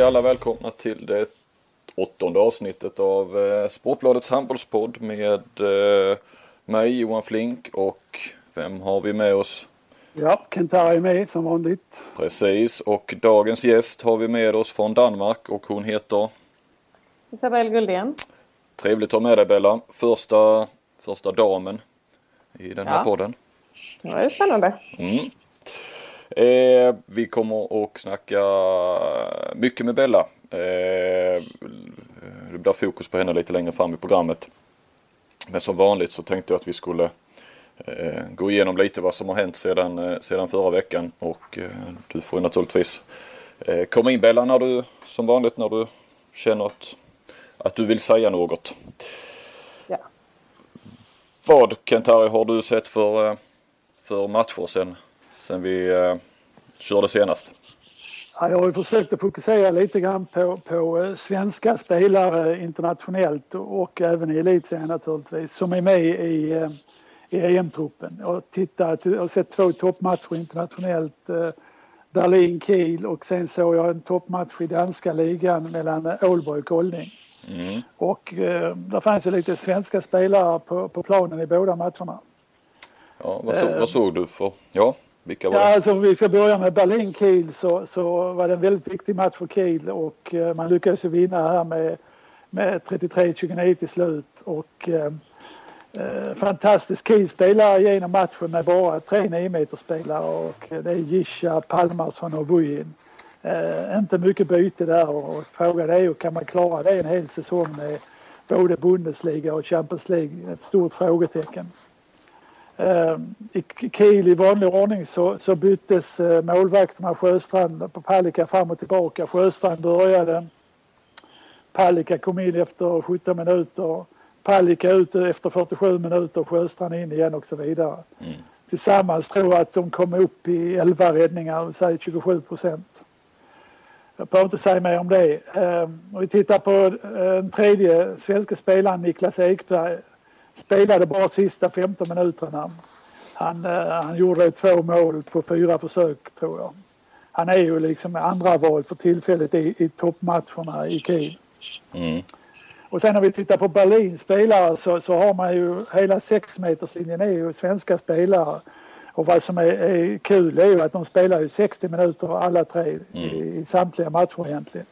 vi alla välkomna till det åttonde avsnittet av eh, Sportbladets handbollspodd med eh, mig Johan Flink och vem har vi med oss? Ja, Kentari är med som vanligt. Precis och dagens gäst har vi med oss från Danmark och hon heter? Isabelle Guldén. Trevligt att ha med dig Bella. Första, första damen i den här Ja. podden. Det var ju spännande. Mm. Eh, vi kommer att snacka mycket med Bella. Eh, det blir fokus på henne lite längre fram i programmet. Men som vanligt så tänkte jag att vi skulle eh, gå igenom lite vad som har hänt sedan, eh, sedan förra veckan. Och eh, du får naturligtvis eh, komma in Bella när du, som vanligt när du känner att, att du vill säga något. Ja. Vad Kent-Harry har du sett för, för matcher sen, sen vi eh, körde senast? Ja, jag har ju försökt att fokusera lite grann på, på eh, svenska spelare internationellt och även i elitserien naturligtvis som är med i, eh, i EM-truppen. Jag har, tittat, jag har sett två toppmatcher internationellt. eh, Berlin-Kiel och sen såg jag en toppmatch i danska ligan mellan Ålborg och Kolding. Mm. Och eh, där fanns ju lite svenska spelare på, på planen i båda matcherna. Ja, vad, så, Eh. vad såg du för? Ja, vilka var Ja, det? alltså om vi ska börja med Berlin-Kiel så, så var det en väldigt viktig match för Kiel och eh, man lyckades ju vinna här med, med 33-29 till slut. Och, eh, eh, fantastiskt. Kiel spelar genom matchen med bara tre 9 spelare och eh, det är Gisha, Palmarsson och Vujin. Eh, inte mycket byte där och frågan är ju kan man klara det en hel säsong med både Bundesliga och Champions League? Ett stort frågetecken. Eh, I Kiel i vanlig ordning så, så byttes eh, målvakterna Sjöstrand på Palicka fram och tillbaka. Sjöstrand började. Palicka kom in efter 17 minuter. Palicka ut efter 47 minuter. Sjöstrand in igen och så vidare. Mm. Tillsammans tror jag att de kom upp i 11 räddningar, säga 27 procent. Jag behöver inte säga mer om det. Eh, Om vi tittar på den tredje svenska spelaren Niklas Ekberg spelade bara sista 15 minuterna. Han, eh, han gjorde två mål på fyra försök tror jag. Han är ju liksom andra val för tillfället i, i toppmatcherna i Kiel. Mm. Och sen när vi tittar på Berlins spelare så, så har man ju hela sexmeterslinjen är ju svenska spelare. Och vad som är, är kul är ju att de spelar ju 60 minuter alla tre i, i samtliga matcher egentligen.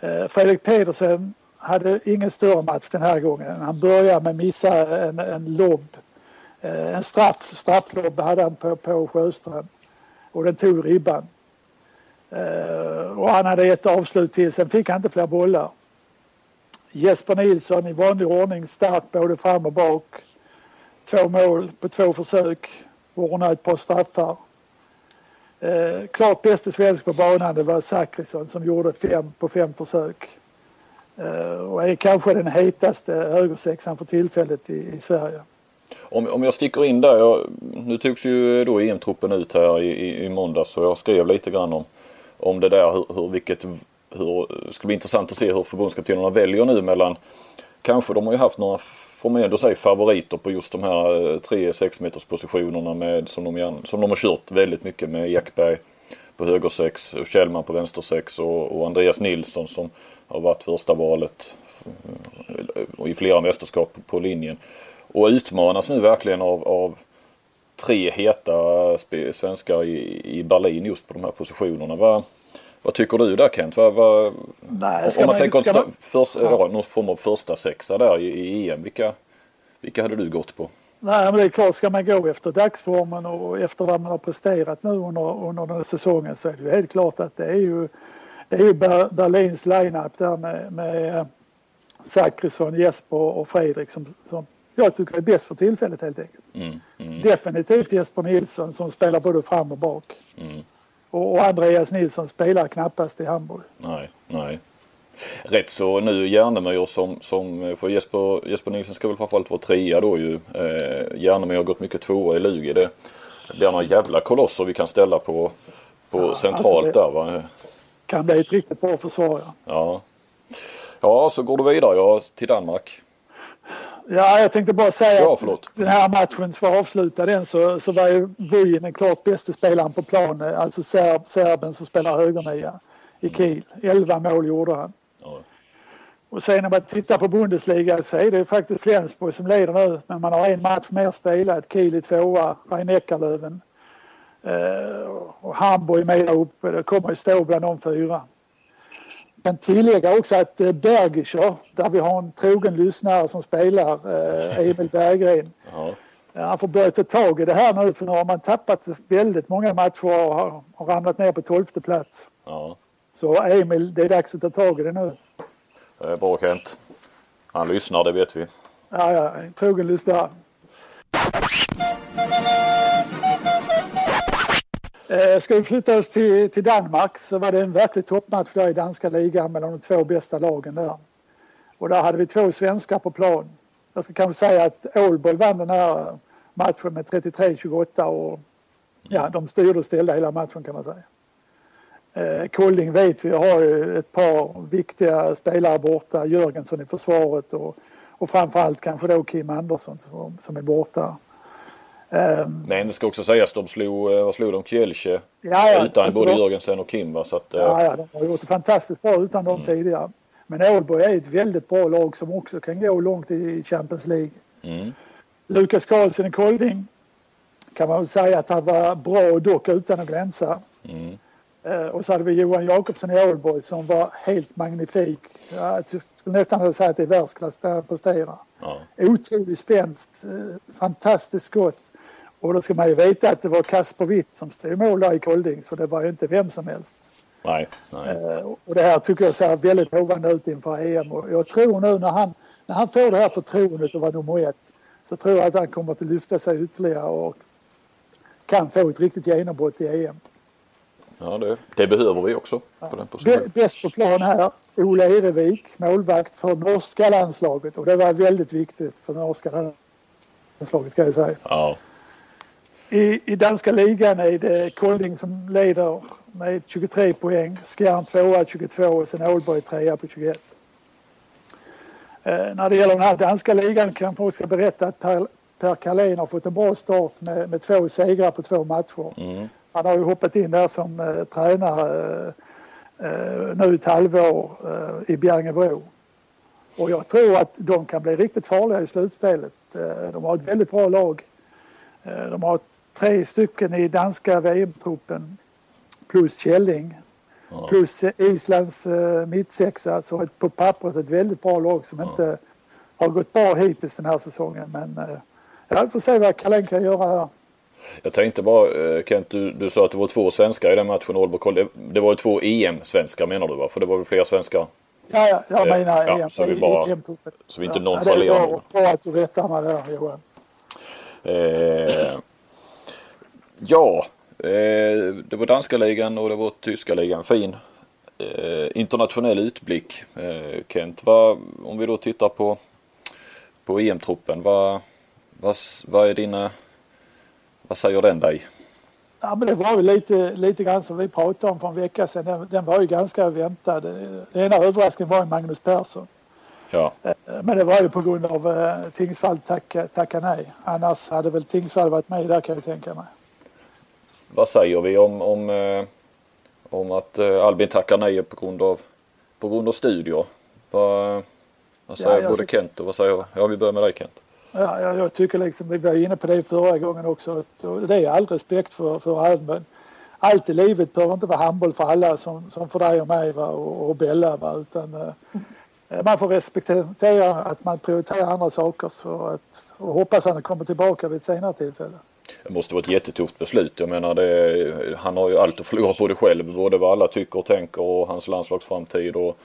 Eh, Fredrik Pedersen hade ingen större match den här gången. Han började med att missa en, en lobb. Eh, en straff, strafflobb hade han på, på Sjöstrand. Och den tog ribban. Eh, och han hade ett avslut till, sen fick han inte fler bollar. Jesper Nilsson i vanlig ordning stark både fram och bak. Två mål på två försök. Ordnade ett par straffar. Eh, klart bäste svensk på banan det var Zachrisson som gjorde fem på fem försök. Eh, och är kanske den hetaste högersexan för tillfället i, i Sverige. Om, om jag sticker in där. Jag, nu togs ju då EM-truppen ut här i, i, i måndags så jag skrev lite grann om, om det där. Hur, hur, vilket, hur, det ska bli intressant att se hur förbundskaptenerna väljer nu mellan Kanske de har ju haft några, får man ändå säga, favoriter på just de här eh, tre 6 meters positionerna med, som, de, som de har kört väldigt mycket med Ekberg på höger sex, och Kjellman på vänster sex och, och Andreas Nilsson som har varit första valet eh, i flera mästerskap på linjen. Och utmanas nu verkligen av, av tre heta svenskar i, i Berlin just på de här positionerna. Vad, vad tycker du där Kent? Vad, vad, Nej, om man man- tänker man- först, ja. någon form av första sexa där i, i EM. Vilka, vilka hade du gått på? Nej, men det är klart, ska man gå efter dagsformen och efter vad man har presterat nu under, under den här säsongen så är det ju helt klart att det är ju, det är ju Ber- Berlins line-up där med, med eh, Zachrisson, Jesper och Fredrik som, som jag tycker är bäst för tillfället helt enkelt. Mm, mm, Definitivt Jesper Nilsson som spelar både fram och bak. mm. Och, och Andreas Nilsson spelar knappast i Hamburg. Nej, nej. Rätt så nu Järnemyr som, som för Jesper, Jesper Nilsson ska väl framförallt vara trea då ju. Eh, Järnemyr har gått mycket tvåa i Lugi. Det blir några jävla kolosser vi kan ställa på, på Ja, centralt alltså där va. Kan bli ett riktigt bra försvar. ja. Ja. Ja, så går du vidare ja, till Danmark. Ja, jag tänkte bara säga Ja, att den här matchen, för att avsluta den, så, så var ju Vujin den klart bästa spelaren på plan. Alltså serb, serben som spelar högernia. i Kiel. 11 mål gjorde han. Och sen när man tittar på Bundesliga så är det faktiskt Flensburg som leder nu. Men man har en match mer spelat. Kiel är tvåa, Rhein-Neckarlöven. Eh, och Hamburg med där uppe. Det kommer att stå bland de fyra. kan tillägga också att eh, Bergischer, där vi har en trogen lyssnare som spelar, eh, Emil Berggren. Ja. Han får börja ta tag i det här nu för nu har man tappat väldigt många matcher och har ramlat ner på tolfte plats. ja. Så Emil, det är dags att ta tag i det nu. Det är bra Kent. Han lyssnar, det vet vi. Ja, ja, en trogen lyssnare. Eh, Ska vi flytta oss till, till Danmark så var det en verklig toppmatch där i danska ligan mellan de två bästa lagen där. Och där hade vi två svenskar på plan. Jag ska kanske säga att Ålborg vann den här matchen med 33-28 och ja, de styrde och ställde hela matchen kan man säga. Eh, Kolding vet vi har ju ett par viktiga spelare borta. Jörgensson i försvaret och, och framförallt kanske då Kim Andersson som, som är borta. Ehm, Men det ska också sägas, de slog, eh, vad slog de? Kielce ja, ja, utan alltså både de- Jörgensen och Kim va? Så att, eh, Ja, ja, de har gjort det fantastiskt bra utan dem tidigare. Men Ålborg är ett väldigt bra lag som också kan gå långt i Champions League. mm, Lukas Karlsson i Kolding kan man väl säga att han var bra dock utan att glänsa. mm, Och så hade vi Johan Jakobsson i Ålborg som var helt magnifik. Jag skulle nästan vilja säga att det är världsklass där han presterar. ja. Otrolig spänst, eh, fantastiskt skott. Och då ska man ju veta att det var Kasper Witt som stod i mål där i Kolding så det var ju inte vem som helst. Nej, nej. Eh, Och det här tycker jag ser väldigt lovande ut inför EM och jag tror nu när han, när han får det här förtroendet att vara nummer ett så tror jag att han kommer att lyfta sig ytterligare och kan få ett riktigt genombrott i EM. Ja, det, det behöver vi också på Bäst på plan här, Ola Erevik, målvakt för norska landslaget och det var väldigt viktigt för norska landslaget kan jag säga. Ja, I, I danska ligan är det Kolding som leder med 23 poäng. Skjern tvåa 22 och sen Ålborg trea på 21. Eh, när det gäller den här danska ligan kan jag också berätta att Per, per Carlén har fått en bra start med, med två segrar på två matcher. mm, Han har ju hoppat in där som eh, tränare eh, eh, nu ett halvår eh, i Bjärringebro. Och jag tror att de kan bli riktigt farliga i slutspelet. Eh, de har ett väldigt bra lag. Eh, de har tre stycken i danska VM-truppen plus Källing. Ja. Plus Islands eh, mittsexa. Så ett, på pappret ett väldigt bra lag som inte har gått bra hittills den här säsongen. Men eh, ja, vi får se vad Carlén kan göra här. Jag tänkte bara eh, Kent, du, du sa att det var två svenskar i den matchen. Det, det var ju två EM-svenskar menar du va? För det var väl fler svenskar? Ja, ja, jag Eh, menar ja, EM. så vi bara- EM-truppen. så vi inte Ja, nonchalerar Det är någon. bra att du rättar mig där Johan. Eh, ja, eh, det var danska ligan och det var tyska ligan. Fin eh, internationell utblick eh, Kent. Vad, om vi då tittar på, på EM-truppen. Vad, vad, vad är dina, vad säger den dig? Ja, men det var ju lite, lite grann som vi pratade om för en vecka sedan. Den, den var ju ganska väntad. Den ena överraskningen var ju Magnus Persson. Ja, Eh, Men det var ju på grund av eh, Tingsvall tacka, tacka nej. Annars hade väl Tingsvall varit med där kan jag tänka mig. vad säger vi om, om, eh, om att eh, Albin tackar nej på grund av, på grund av studier? Vad, vad säger Ja, både tycker- Kent och vad säger, ja vi börjar med dig Kent. Ja, jag, jag tycker liksom, vi var inne på det förra gången också, att, det är all respekt för, för Albin. Allt i livet behöver inte vara handboll för alla som, som för dig och mig va, och, och Bella. Va, utan, eh, man får respektera att man prioriterar andra saker så att, och hoppas att han kommer tillbaka vid ett senare tillfälle. Det måste vara ett jättetufft beslut. Jag menar det, han har ju allt att förlora på det själv. Både vad alla tycker och tänker och hans landslagsframtid och,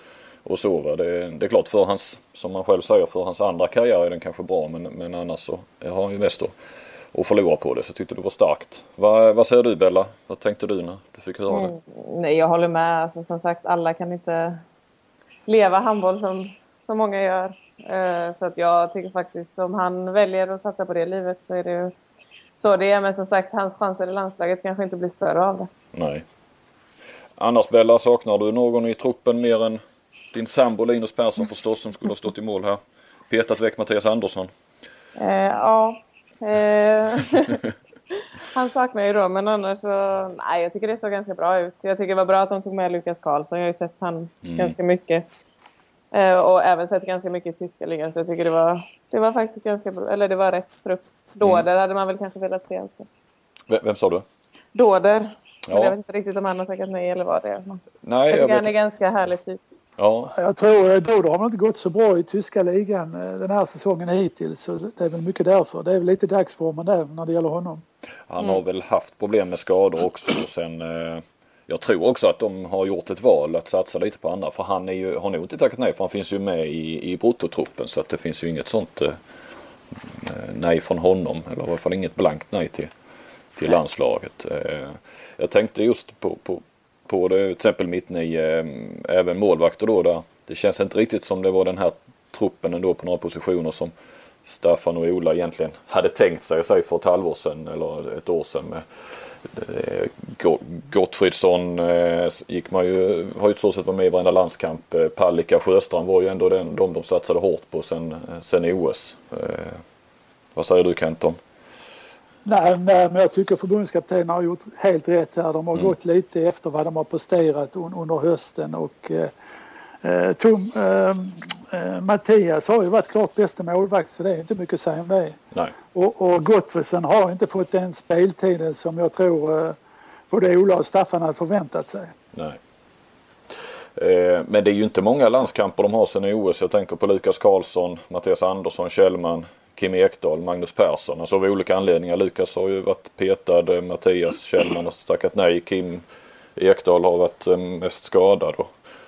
och. Va? Det, det är klart för hans, som man själv säger, för hans andra karriär är den kanske bra. Men, men annars så har han ju mest att, att förlora på det. Så jag tyckte det var starkt. Vad, vad säger du Bella? Vad tänkte du när du fick höra det? Nej, jag håller med. Alltså, som sagt, alla kan inte leva handboll som, som många gör. Eh, så att jag tycker faktiskt om han väljer att satsa på det livet så är det ju så det är. Men som sagt, hans chanser i landslaget kanske inte blir större av det. Nej. Annars Bella, saknar du någon i truppen mer än din sambo Linus Persson förstås som skulle ha stått i mål här? Petat väck Mattias Andersson. Eh, ja. Eh, Han saknar ju då, men annars så... Nej, jag tycker det såg ganska bra ut. Jag tycker det var bra att de tog med Lukas Karlsson. Jag har ju sett han mm. ganska mycket. Eh, och även sett ganska mycket i tyska ligan. Så jag tycker det var, det var faktiskt ganska bra. Eller det var rätt trupp. Dåder mm. hade man väl kanske velat se också. Vem, vem sa du? Dåder. Ja. Men jag vet inte riktigt om han har tackat nej eller vad det är. Nej, jag, jag tycker han är ganska härlig typ. Ja. Jag tror eh, Dodo har inte gått så bra i tyska ligan eh, den här säsongen hittills. Så det är väl mycket därför. Det är väl lite dagsformen där när det gäller honom. Han har mm. väl haft problem med skador också. Och sen, eh, jag tror också att de har gjort ett val att satsa lite på andra. För han är ju, har nog inte tackat nej för han finns ju med i, i bruttotruppen. Så att det finns ju inget sånt eh, nej från honom. Eller i alla fall inget blankt nej till, till landslaget. Eh, jag tänkte just på, på, på det, till exempel mittnio, eh, även målvakter då där det känns inte riktigt som det var den här truppen ändå på några positioner som Staffan och Ola egentligen hade tänkt sig, sig för ett halvår sedan eller ett år sedan. Med, eh, Gottfridsson eh, gick man ju, har ju i stort sett varit med i varenda landskamp. Palicka Sjöstrand var ju ändå den, de de satsade hårt på sen, sen i OS. Vad säger du Kent om? Nej, nej, men jag tycker förbundskaptenen har gjort helt rätt här. De har mm. gått lite efter vad de har presterat un, under hösten och eh, eh Tom, eh, eh, Mattias har ju varit klart bästa målvakt så det är inte mycket att säga om det. Nej. Och, och Gottfridsson har inte fått den speltiden som jag tror eh, både Ola och Staffan hade förväntat sig. Nej. Eh, men det är ju inte många landskamper de har sen i OS. Jag tänker på Lukas Karlsson, Mattias Andersson, Kjellman, Kim Ekdahl, Magnus Persson. Alltså av olika anledningar. Lukas har ju varit petad, eh, Mattias Kjellman har tackat nej. Kim Ekdahl har varit eh, mest skadad och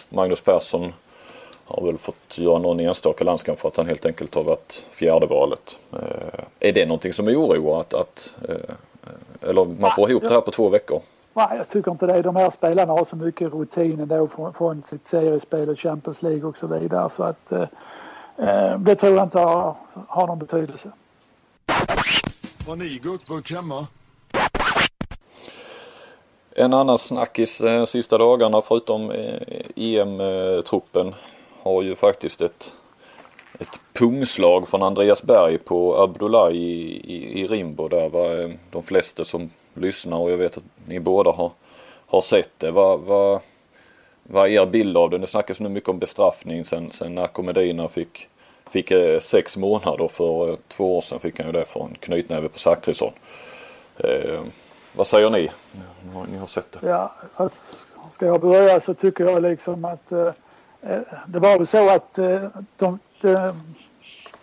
Magnus Persson har väl fått göra någon enstaka landskamp för att han helt enkelt har varit fjärde valet. Eh, är det någonting som oroar att, att eller man får ihop det här på två veckor? Nej, jag tycker inte det. De här spelarna har så mycket rutin ändå från, från sitt seriespel och Champions League och så vidare så att det tror jag inte har, har någon betydelse. Har ni guckburk hemma? En annan snackis eh, sista dagarna förutom eh, EM-truppen har ju faktiskt ett, ett pungslag från Andreas Berg på Abdullahi i, i, i Rimbo där var eh, de flesta som lyssnar och jag vet att ni båda har, har sett det. Vad, vad, vad är er bild av det? Det snackas nu mycket om bestraffning sen, sen Narco Medina fick, fick eh, sex månader för eh, två år sedan fick han ju det för en knytnäve på Zachrisson. Eh, vad säger ni? Ni har sett det. Ja, alltså, ska jag börja så tycker jag liksom att eh, eh, det var väl så att eh, de, de,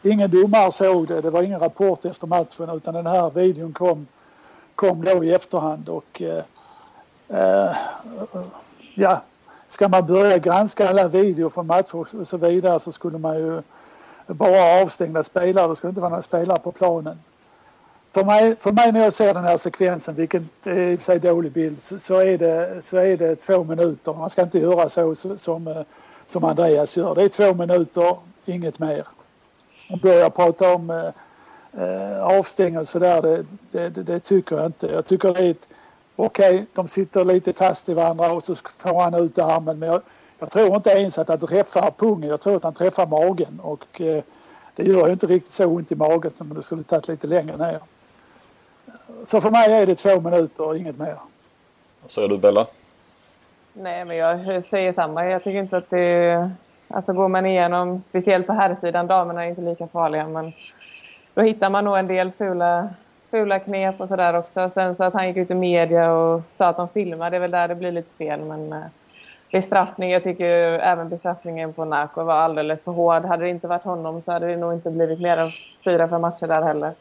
ingen domare såg det. Det var ingen rapport efter matchen utan den här videon kom, kom då i efterhand och eh, eh ja, ska man börja granska alla videor från matcher och så vidare så skulle man ju bara ha avstängda spelare. Det skulle inte vara några spelare på planen. För mig, för mig när jag ser den här sekvensen, vilket är i och för sig dålig bild, så är det, så är det två minuter. Man ska inte göra så som, eh, som Andreas gör. Det är två minuter, inget mer. Och börja prata om eh, eh, avstängning och sådär, det, det, det, det, tycker jag inte. Jag tycker det är ett okej, okay, de sitter lite fast i varandra och så får han ut armen. Men jag, jag tror inte ens att han träffar pungen. Jag tror att han träffar magen och eh, det gör ju inte riktigt så ont i magen som det skulle tagit lite längre ner. Så för mig är det två minuter och inget mer. Vad säger du Bella? Nej, men jag säger samma. Jag tycker inte att det... Alltså går man igenom, speciellt på här sidan damerna är inte lika farliga, men då hittar man nog en del fula fula knep och sådär också. Sen så att han gick ut i media och sa att de filmade, det är väl där det blir lite fel. Men eh, bestraffning, jag tycker även bestraffningen på Nako var alldeles för hård. Hade det inte varit honom så hade det nog inte blivit mer än fyra, fem matcher där heller.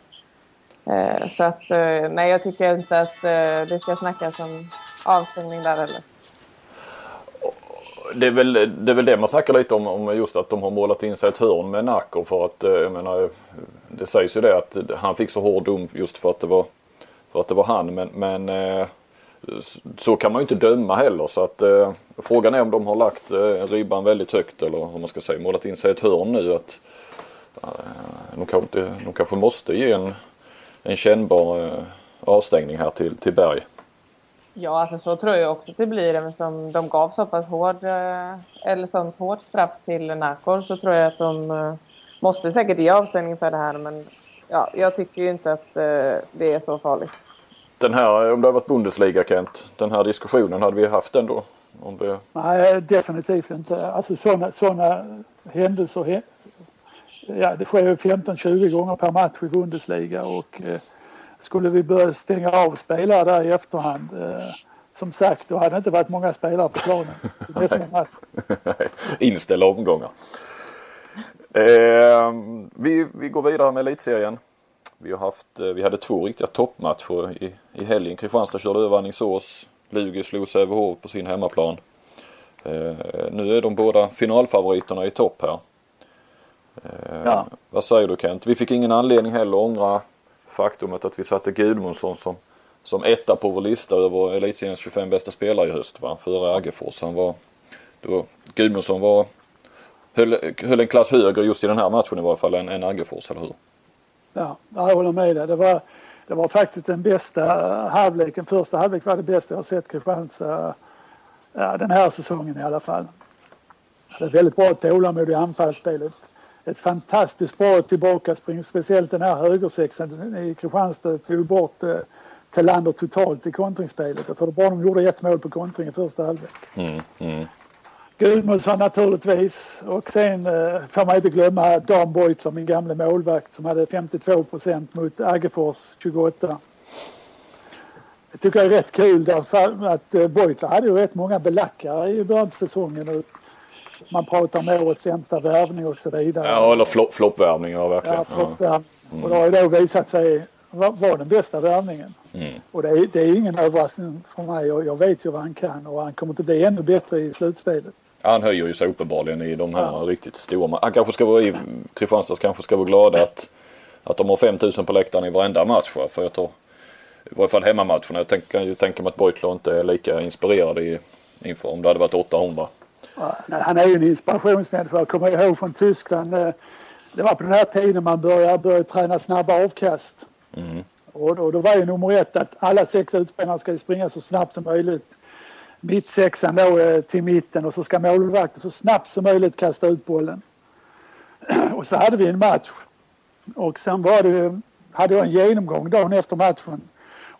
Eh, så att eh, nej, jag tycker inte att eh, det ska snackas om avstängning där heller det är, väl, det är väl det man snackar lite om, om just att de har målat in sig ett hörn med Nacko för att eh, jag menar det sägs ju det att han fick så hård dom just för att det var, för att det var han men, men eh, så kan man ju inte döma heller så att eh, frågan är om de har lagt eh, ribban väldigt högt eller hur man ska säga målat in sig ett hörn nu att eh, de, kanske, de kanske måste ge en, en kännbar eh, avstängning här till, till Berg. Ja, alltså så tror jag också att det blir. Eftersom de gav så pass hård, eh, eller sånt hårt straff till Nakor så tror jag att de eh, måste säkert ge avstängning för det här. Men ja, jag tycker inte att eh, det är så farligt. Den här, om det hade varit Bundesliga Kent, den här diskussionen, hade vi haft den då? Om det... Nej, definitivt inte. Alltså sådana såna händelser, ja det sker ju 15-20 gånger per match i Bundesliga och eh, skulle vi börja stänga av spelare där i efterhand eh, som sagt, då hade det inte varit många spelare på planen i nästa match. Inställda omgångar. Eh, vi, vi går vidare med elitserien. Vi, har haft, eh, vi hade två riktiga toppmatcher i, i helgen. Kristianstad körde över Alingsås. Lugi slog Sävehof på sin hemmaplan. Eh, nu är de båda finalfavoriterna i topp här. Eh, Ja. Vad säger du Kent? Vi fick ingen anledning heller att ångra faktumet att vi satte Gudmundsson som, som etta på vår lista över elitseriens 25 bästa spelare i höst. Va? Före Aggefors. Han var, då, Gudmundsson var, höll, höll en klass högre just i den här matchen i varje fall än, än Aggefors, eller hur? Ja, jag håller med dig. Det var, det var faktiskt den bästa halvleken. Första halvlek var det bästa jag sett Kristianstad ja, den här säsongen i alla fall. Det är väldigt bra tålamod i anfallsspelet. Ett fantastiskt bra tillbakaspring, speciellt den här högersexan i Kristianstad tog bort eh, Thelander totalt i kontringsspelet. Jag tror det var bra de gjorde ett mål på kontring i första halvlek. Mm, mm. Gudmundsson naturligtvis och sen eh, får man inte glömma Dan Beutler, min gamle målvakt som hade 52 procent mot Aggefors 28. Jag tycker det är rätt kul därför att eh, Beutler hade ju rätt många belackare i början på säsongen. Och man pratar om årets sämsta värvning och så vidare. Ja, eller flop, floppvärvningar verkligen. Ja, floppvärvning. Och det har ju då visat sig vara var den bästa värvningen. Mm. Och det är, det är ingen överraskning för mig och jag vet ju vad han kan och han kommer att bli ännu bättre i slutspelet. Han höjer ju sig uppenbarligen i de här riktigt stora. Han kanske ska vara i Kristianstads kanske ska vara glada att, att de har 5000 på läktaren i varenda match. För jag tror, i varje fall hemmamatcherna. Jag tänk- kan ju tänka mig att Beutler inte är lika inspirerad i, inför om det hade varit 800. Han är ju en inspirationsmänniska. Jag kommer ihåg från Tyskland. eh, Det var på den här tiden man började, började träna snabba avkast. Mm. Och då, då var ju nummer ett att alla sex utspelarna ska springa så snabbt som möjligt. Mittsexan då eh, till mitten och så ska målvakten så snabbt som möjligt kasta ut bollen. Och så hade vi en match. Och sen var det, hade jag en genomgång dagen efter matchen.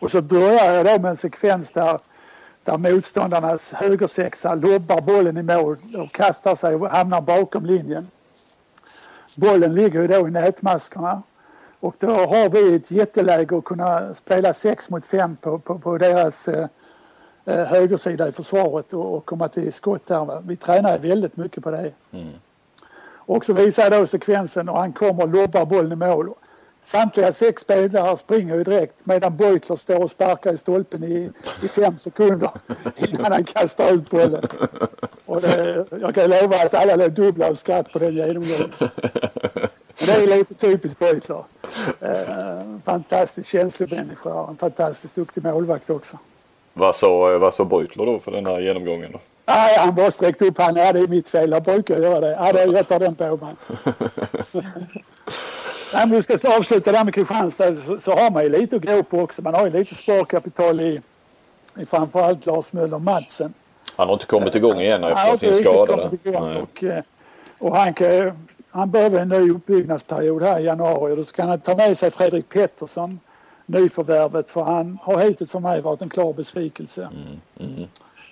Och så började jag då med en sekvens där, där motståndarnas högersexa lobbar bollen i mål och kastar sig och hamnar bakom linjen. Bollen ligger ju då i nätmaskerna. Och då har vi ett jätteläge att kunna spela 6 mot 5 på, på, på deras eh, eh, högersida i försvaret och, och komma till skott där. Va? Vi tränar väldigt mycket på det. Mm. Och så visar jag då sekvensen och han kommer och lobbar bollen i mål. Samtliga sex spelare springer ju direkt medan Beutler står och sparkar i stolpen i, i fem sekunder innan han kastar ut bollen. Och det, jag kan lova att alla låg dubbla av skratt på den genomgången. Det är lite typiskt Beutler. Eh, fantastiskt känslig människa och en fantastiskt duktig målvakt också. Vad sa, vad sa Beutler då på den här genomgången? Då? Nej, han bara sträckte upp handen. Ja, det är mitt fel. Jag brukar göra det. Ja, det jag tar den på mig. Nej, men vi ska avsluta där med Kristianstad så, så har man ju lite att gå på också. Man har ju lite sparkapital i, i framförallt Lars Möller Madsen. Han har inte kommit igång igen Han efter inte sin skada. Och, eh, och han, kan, han behöver en ny uppbyggnadsperiod här i januari. Och då ska han ta med sig Fredrik Pettersson, nyförvärvet. För han har hittills för mig varit en klar besvikelse. Mm.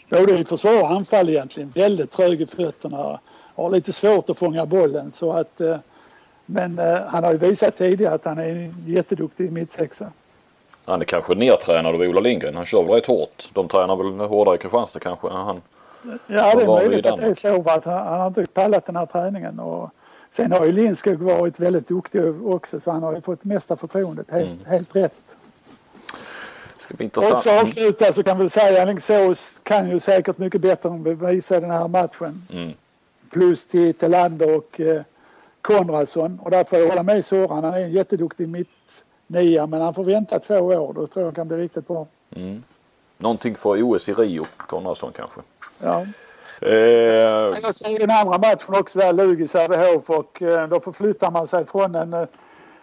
Både i försvar och anfall egentligen. Väldigt trög i fötterna. Har lite svårt att fånga bollen. Så att, eh, men eh, han har ju visat tidigare att han är en jätteduktig mittsexa. Han är kanske nertränad av Ola Lindgren. Han kör väl rätt hårt. De tränar väl hårdare i Kristianstad kanske än han. Ja, det är möjligt att det är så. Att han, han har inte pallat den här träningen. Och sen har ju Lindskog varit väldigt duktig också så han har ju fått mesta förtroendet. Helt, Mm. helt rätt. Det ska bli Och så avsluta så kan vi säga att Alingsås kan ju säkert mycket bättre än vi visade den här matchen. Mm. Plus till Telander och eh, Konradsson. Och där får jag hålla med Soran. Han är en jätteduktig mitt nia men han får vänta två år. Då tror jag han kan bli riktigt bra. Mm. Någonting för OS i Rio, Konradsson kanske. Ja. Eh, Jag ser den andra matchen också där, Lugi Sävehof och eh, då förflyttar man sig från en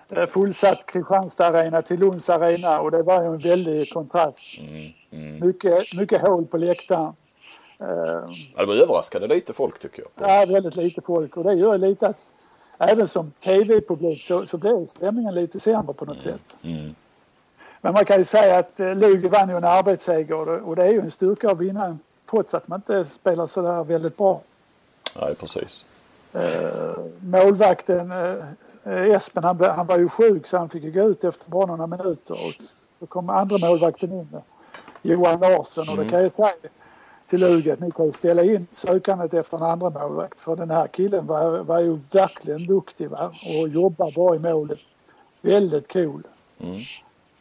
eh, fullsatt Kristianstad arena till Lunds arena och det var ju en väldig kontrast. mm, mm. Mycket, mycket hål på läktaren. Eh, Ja, det var överraskande lite folk tycker jag. Är väldigt lite folk och det gör lite att även som tv-publik så, så blir stämningen lite sämre på något sätt. Mm. Men man kan ju säga att eh, Lugi vann ju en arbetsseger och det- är ju en styrka att vinna trots att man inte spelar så där väldigt bra. Nej, precis. Eh, målvakten eh, Espen han, blev- han var ju sjuk så han fick ju gå ut efter bara några minuter och så kom andra målvakten in Johan Larsson och det kan jag säga till Lugi att ni kan ställa in sökandet efter en andra målvakt för den här killen var, var ju verkligen duktig va? och jobbar bra i målet. Väldigt cool.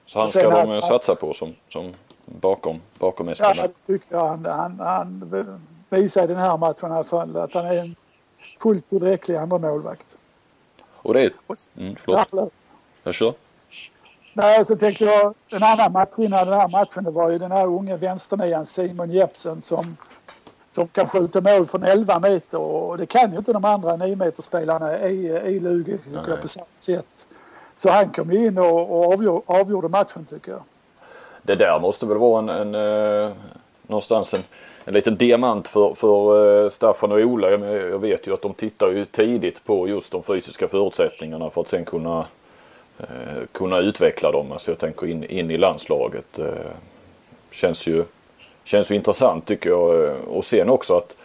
Så han Och ska här- de eh, satsa på som, som bakom, bakom Espen. Ja, det tyckte jag. Han, han, han visade den här matchen i alla fall att han är en fullt tillräcklig andra målvakt. Och det är... Och, Mm, förlåt. jag kör. Nej, så tänkte jag, en annan matchvinnare i den här matchen det var ju den här unge vänsternian Simon Jeppsen som, som kan skjuta mål från 11 meter och det kan ju inte de andra 9 meterspelarna i, i Lugi på samma sätt. Så han kom ju in och, och avgjorde, avgjorde matchen tycker jag. Det där måste väl vara en, en eh, någonstans en, en liten diamant för, för eh, Staffan och Ola. Jag, jag vet ju att de tittar ju tidigt på just de fysiska förutsättningarna för att sen kunna, eh, kunna utveckla dem. Alltså jag tänker in, in i landslaget. Eh, känns, ju, känns ju intressant tycker jag. Eh, och sen också att,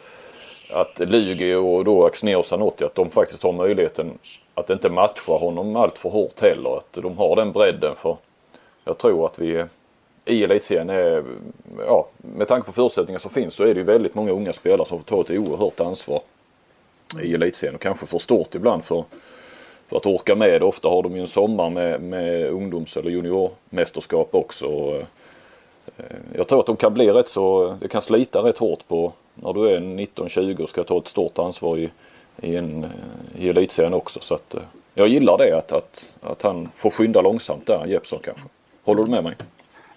att Lugi och då Axnér och Zanotti att de faktiskt har möjligheten att inte matcha honom allt för hårt heller. Att de har den bredden för jag tror att vi i elitserien är, ja, med tanke på förutsättningar som finns så är det ju väldigt många unga spelare som får ta ett oerhört ansvar i elitserien och kanske för stort ibland för, för att orka med. Ofta har de ju en sommar med, med ungdoms eller juniormästerskap också. Eh, jag tror att de kan bli rätt så, det kan slita rätt hårt på när du är 19-20 och ska ta ett stort ansvar i, i, en, eh, i elitserien också. Så att, eh, jag gillar det att, att, att han får skynda långsamt där, Jeppsson kanske. Håller du med mig?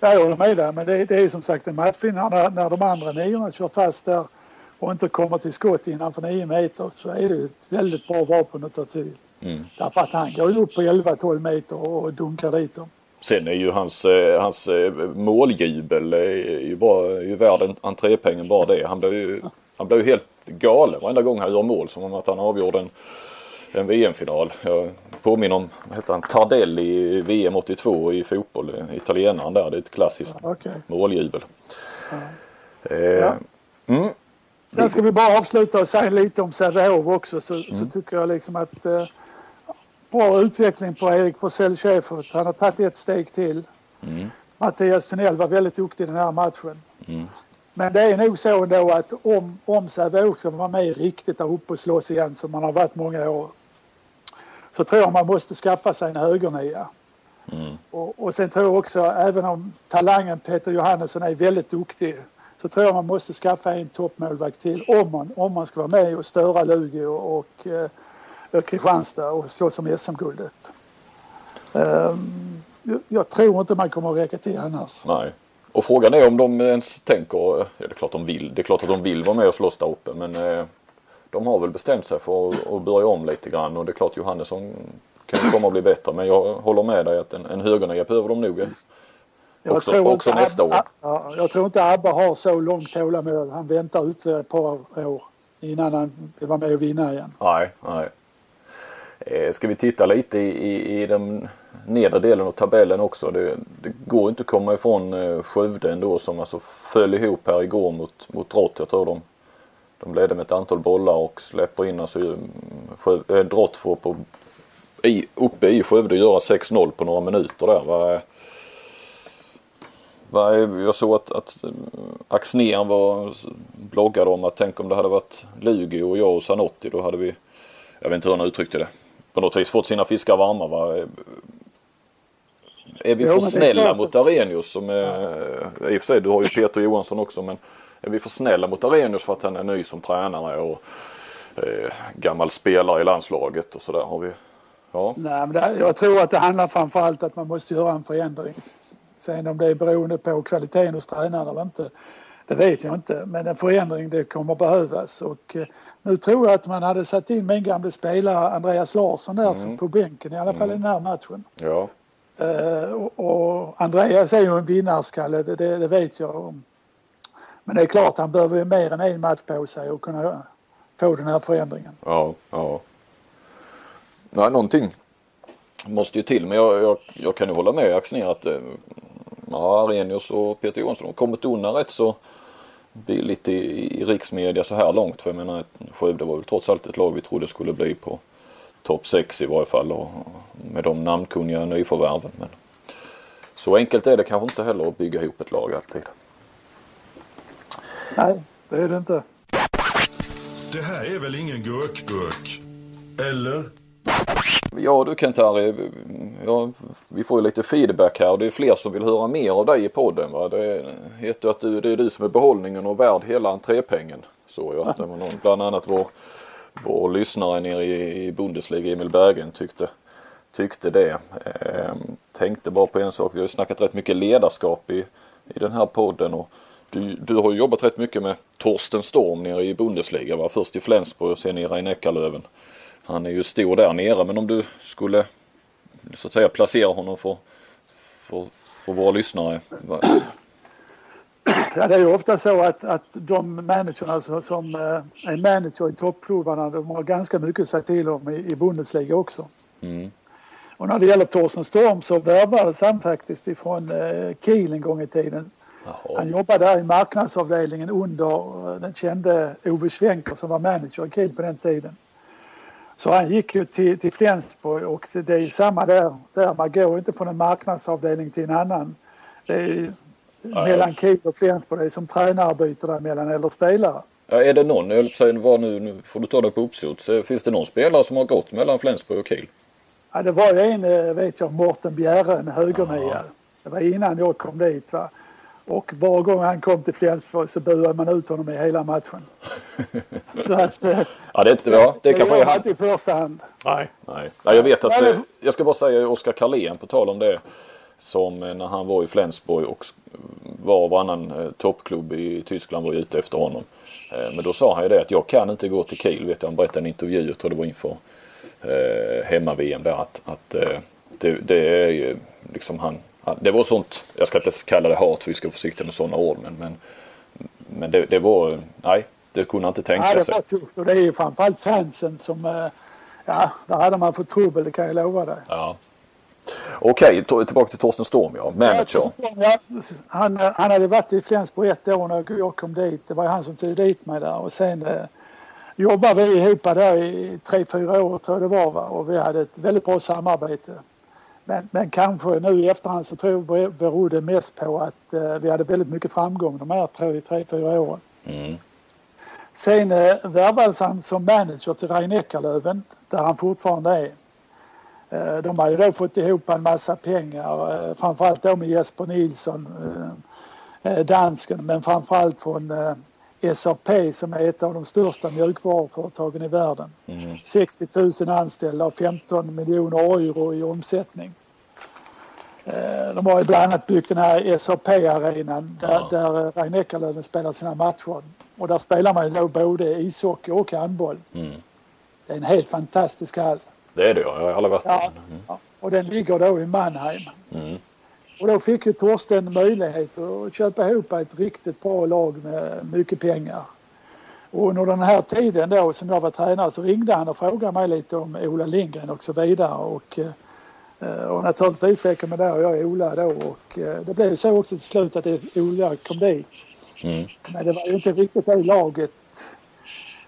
Ja, jag håller med där, men det, det är som sagt en matchvinnare när, när de andra niorna kör fast där och inte kommer till skott innanför 9 meter så är det ju ett väldigt bra vapen att ta till. Mm. Därför att han går ju upp på 11-12 meter och dunkar dit dem. Sen är ju hans, eh, hans eh, måljubel eh, är ju, bara, är ju värd en entrépengen bara det. Han blir ju, han blir ju helt galen varenda gång han gör mål. Som om att han avgjorde en, en VM-final. Jag påminner om vad heter han, Tardelli i VM 82 i fotboll. eh, Italienaren där. Det är ett klassiskt Okej. måljubel. Eh, Ja. mm, Sen ska vi bara avsluta och säga lite om Sävehof också så, Mm. så tycker jag liksom att eh, bra utveckling på Erik Forsell Schäfert. Han har tagit ett steg till. Mm. Mattias Tunnell var väldigt duktig i den här matchen. Mm. Men det är nog så ändå att om, om Sävehof ska vara med riktigt där uppe och slåss igen som man har varit många år så tror jag man måste skaffa sig en högernia. Mm. Och, och sen tror jag också, även om talangen Peter Johannesson är väldigt duktig så tror jag man måste skaffa en toppmålvakt till om man, om man ska vara med och störa Lugi och, och eh, Kristianstad och slåss om SM-guldet. Ehm, jag, tror inte man kommer att räcka till annars. Nej. Och frågan är om de ens tänker, ja det är klart de vill, det är klart att de vill vara med och slåss där uppe men eh, de har väl bestämt sig för att, börja om lite grann och det är klart Johannesson kan komma att bli bättre men jag håller med dig att en, en högernia behöver de nog. Jag Också- tror också nästa Abba, år. Ja, jag tror inte Abba har så långt tålamod. Han väntar ytterligare ett par år innan han vill vara med och vinna igen. Nej, nej. Eh, ska vi titta lite i, i, i den nedre delen av tabellen också. Det, det går inte att komma ifrån eh, Skövde ändå som alltså föll ihop här igår mot, mot Drott. Jag tror de, de ledde med ett antal bollar och släpper in alltså mm, Skövde, äh, Drott får på, i, uppe i Skövde göra 6-0 på några minuter där. Va, va, jag såg att, att eh, Axnér var bloggade om att tänk om det hade varit Lugi och jag och Zanotti då hade vi, jag vet inte hur han uttryckte det, på något vis fått sina fiskar varma. Va? Är vi Jo, för snälla mot Arrhenius som är, i och för sig du har ju Peter Johansson också men är vi för snälla mot Arrhenius för att han är ny som tränare och eh, gammal spelare i landslaget och sådär har vi. Ja, Nej, men det, jag tror att det handlar framförallt att man måste göra en förändring. Sen om det är beroende på kvaliteten hos tränaren eller inte, det vet jag inte. Men en förändring det kommer behövas. Och eh, nu tror jag att man hade satt in min gamla spelare Andreas Larsson där som på bänken, i alla fall i den här matchen. ja, Eh, och, Andreas är ju en vinnarskalle, det, det, det vet jag. Men det är klart, han behöver ju mer än en match på sig och kunna få den här förändringen. ja, ja. Nej, någonting måste ju till men jag, jag, jag kan ju hålla med Axnér att ja, Arrhenius och Peter Jonsson har kommit undan rätt så billigt i, i riksmedia så här långt. För jag menar Skövde var väl trots allt ett lag vi trodde skulle bli på topp 6 i varje fall och med de namnkunniga nyförvärven. Men så enkelt är det kanske inte heller att bygga ihop ett lag alltid. Nej, det är det inte. Det här är väl ingen gurkburk? Eller? Ja du Kent-Harry, eh, ja, vi får ju lite feedback här och det är fler som vill höra mer av dig i podden. Va? Det heter att du, det är du som är behållningen och värd hela entrépengen. Så jag att det var någon, bland annat vår, vår lyssnare nere i, i Bundesliga, Emil Bergen, tyckte, tyckte det. Ehm, tänkte bara på en sak, vi har ju snackat rätt mycket ledarskap i, i den här podden. Och du, du har ju jobbat rätt mycket med Torsten Storm nere i Bundesliga. Va? Först i Flensburg och sen i Rhein-Neckarlöven. Han är ju stor där nere men om du skulle så att säga placera honom för, för, för våra lyssnare. Ja, det är ju ofta så att, att de managerna som, som eh, är manager i toppklubbarna de har ganska mycket att säga till om i, i Bundesliga också. Mm. Och när det gäller Torsten Storm så värvades han faktiskt ifrån eh, Kiel en gång i tiden. Jaha. Han jobbade där i marknadsavdelningen under eh, den kände Ove Schwenker som var manager i Kiel på den tiden. Så han gick ju till, till Flensburg och det är ju samma där, där. Man går inte från en marknadsavdelning till en annan. Det är ju mellan Kiel och Flensburg. Det är som tränare byter där mellan eller spelare. Ja, är det någon, jag säga, vad nu, nu får du ta det på uppsot. Så Finns det någon spelare som har gått mellan Flensburg och Kiel? Ja, det var ju en, eh, vet jag, Mårten Bjerre, en högernia. Det var innan jag kom dit. Va? Och var gång han kom till Flensburg så buade man ut honom i hela matchen. så att... eh, Ja, det, ja, det kanske är gör man han. inte i första hand. Nej. Nej. Nej, jag vet att, Nej, men- eh, jag ska bara säga Oskar Karlén på tal om det. Som eh, när han var i Flensburg och var och varannan toppklubb i Tyskland var ute efter honom. Men då sa han ju det att jag kan inte gå till Kiel. Vet jag, han berättade i en intervju, jag tror det var inför eh, hemma-VM där att, att det, det är ju liksom han. Det var sånt, jag ska inte kalla det hat för vi ska vara försiktiga med sådana ord. Men, men, men det, det var, nej det kunde han inte tänka Ja, det sig. var tufft och det är ju framförallt fansen som... eh, Ja, där hade man fått trubbel, det kan jag lova dig. Ja. Okej, to- tillbaka till Torsten Storm ja. Manager. Ja, han, han hade varit i Flensburg ett år när jag kom dit. Det var han som tog dit mig där och sen eh, jobbade vi ihop där i tre, fyra år tror jag det var va? och vi hade ett väldigt bra samarbete. Men, men kanske nu i efterhand så tror jag det berodde mest på att eh, vi hade väldigt mycket framgång de här tre, tre fyra åren. Mm. Sen eh, värvades han som manager till Rhein-Neckarlöven där han fortfarande är. Eh, de hade då fått ihop en massa pengar, eh, framförallt då med Jesper Nilsson, eh, eh, dansken, men framförallt från eh, SAP som är ett av de största mjukvaruföretagen i världen. Mm. 60 000 anställda och 15 miljoner euro i omsättning. Eh, De har ju bland annat byggt den här SAP-arenan där, Ja. där eh, Rhein-Neckarlöven spelar sina matcher. Och där spelar man ju då både ishockey och handboll. Mm. Det är en helt fantastisk hall. Det är det ja, jag har aldrig varit Ja, där. Mm. ja. Och den ligger då i Mannheim. Mm. Och då fick ju Torsten möjlighet att köpa ihop ett riktigt bra lag med mycket pengar. Och under den här tiden då som jag var tränare så ringde han och frågade mig lite om Ola Lindgren och så vidare. Och, eh, och naturligtvis rekommenderade jag Ola då och eh, det blev så också till slut att Ola kom dit. Mm. Men det var ju inte riktigt det laget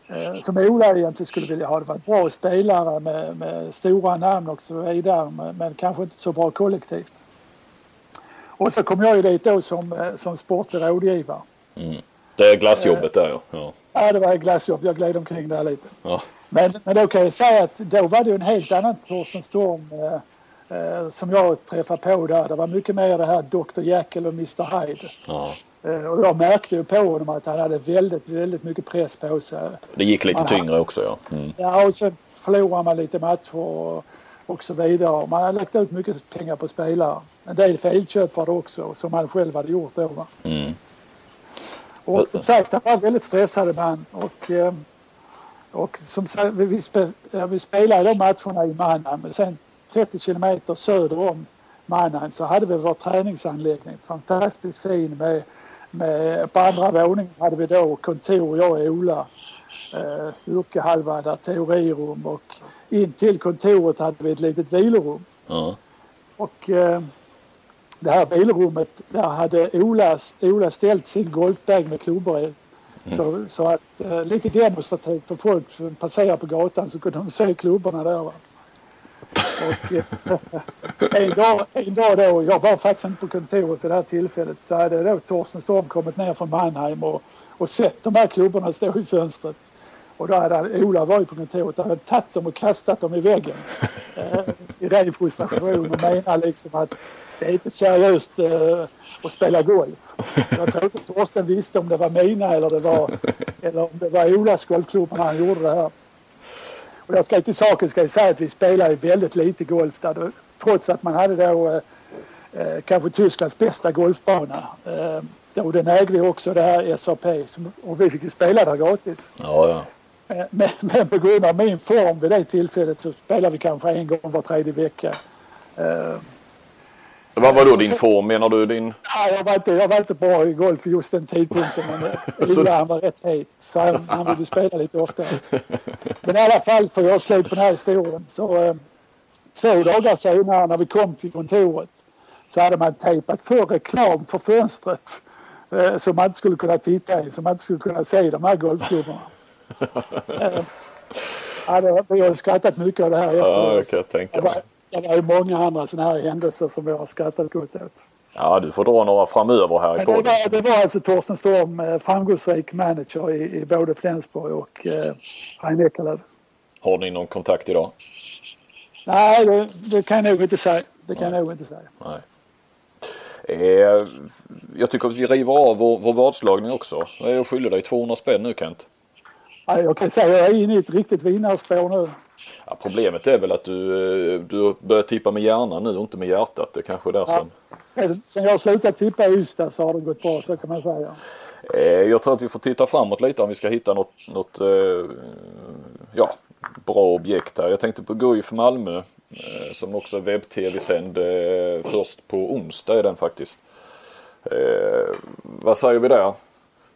eh, som Ola egentligen skulle vilja ha. Det var bra spelare med, med stora namn och så vidare men, men kanske inte så bra kollektivt. Och så kom jag ju dit då som, eh, som sportlig rådgivare. Mm. Det är glassjobbet där ja. ja. Det var glassjobb. Jag gled omkring där lite. ja. Men, men då kan jag säga att då var det en helt annan Torsten Storm eh, eh, som jag träffade på där. Det var mycket mer det här Dr Jekyll och Mr Hyde. ja. Eh, och jag märkte ju på honom att han hade väldigt, väldigt mycket press på sig. Det gick lite Aha. tyngre också ja. Mm. Ja, och sen förlorar man lite matcher och, och så vidare. Man har lagt ut mycket pengar på spelare. En del felköp var det också, som han själv hade gjort då. Va? Mm. Och som sagt, han var väldigt stressad man. Och, eh, och som sagt, vi, spe, vi spelade de matcherna i Mannheim. Men sen 30 kilometer söder om Mannheim så hade vi vår träningsanläggning. Fantastiskt fin med, med på andra våningen hade vi då kontor, jag och Ola. Eh, där teorirum och in till kontoret hade vi ett litet vilorum. Ja. Och eh, det här bilrummet, där hade Ola, Ola ställt sin golfbag med klubbor i. Så, så att eh, lite demonstrativt för folk som passerar på gatan så kunde de se klubborna där. Va? Och, eh, en, dag, en dag då, jag var faktiskt inte på kontoret vid det här tillfället, så hade då Torsten Storm kommit ner från Mannheim och, och sett de här klubborna stå i fönstret. Och då hade Ola var ju på kontoret och hade tagit dem och kastat dem i väggen. Eh, I ren frustration och menar liksom att det är inte seriöst eh, att spela golf. Jag tror inte Torsten visste om det var mina eller, det var, eller om det var Olas golfklubb när han gjorde det här. Och jag ska till saken ska jag säga att vi spelade väldigt lite golf där. Då, trots att man hade då eh, eh kanske Tysklands bästa golfbana. Eh, då den ägde också det här SAP som, och vi fick ju spela där gratis. Ja, ja. Eh, men, men på grund av min form vid det tillfället så spelade vi kanske en gång var tredje vecka. Uh, vad var då din form? Menar du din? Ja, jag, var inte, jag var inte bra i golf just den tidpunkten men eh, Ola han var rätt het så han, han ville spela lite oftare. Men i alla fall för göra slut på den här historien så eh, två dagar senare när vi kom till kontoret så hade man tejpat för reklam för fönstret eh, som man inte skulle kunna titta i, som man inte skulle kunna se de här golfklubborna. Ja, vi har skrattat mycket av det här efteråt. Ja, jag kan tänka mig det är många andra sådana här händelser som vi har skrattat gott åt. Ja, du får dra några framöver här i podden. Det var, alltså Torsten Storm, eh, framgångsrik manager i, i både Flensburg och eh, Rein Eckerlöf. Har ni någon kontakt idag? Nej, det, det kan jag nog inte säga. Det kan Nej. jag nog inte säga. Nej. Eh, jag tycker att vi river av vår, vår vadslagning också. Jag skyller dig 200 spänn nu Kent. Ja, jag kan säga att jag är inne i ett riktigt vinnarspår nu. Ja, problemet är väl att du, du börjar tippa med hjärnan nu och inte med hjärtat. Det kanske är där ja. som... Sen jag slutade tippa i Ystad så har det gått bra så kan man säga. Eh, jag tror att vi får titta framåt lite om vi ska hitta något, något eh, ja, bra objekt här. Jag tänkte på Guif Malmö eh, som också är webb-tv-sänd först på onsdag är den faktiskt. vad säger vi där?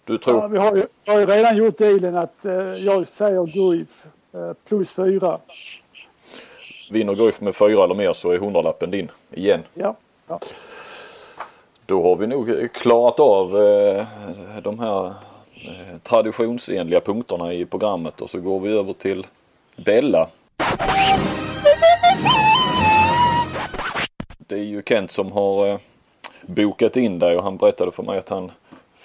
Du tror? Ja, vi har ju, har ju redan gjort dealen att jag säger Guif Eh, plus fyra. Vinner Guif med fyra eller mer så är hundralappen din igen. Ja. ja. Då har vi nog klarat av eh, de här eh, traditionsenliga punkterna i programmet och så går vi över till Bella. Det är ju Kent som har bokat in dig och han berättade för mig att han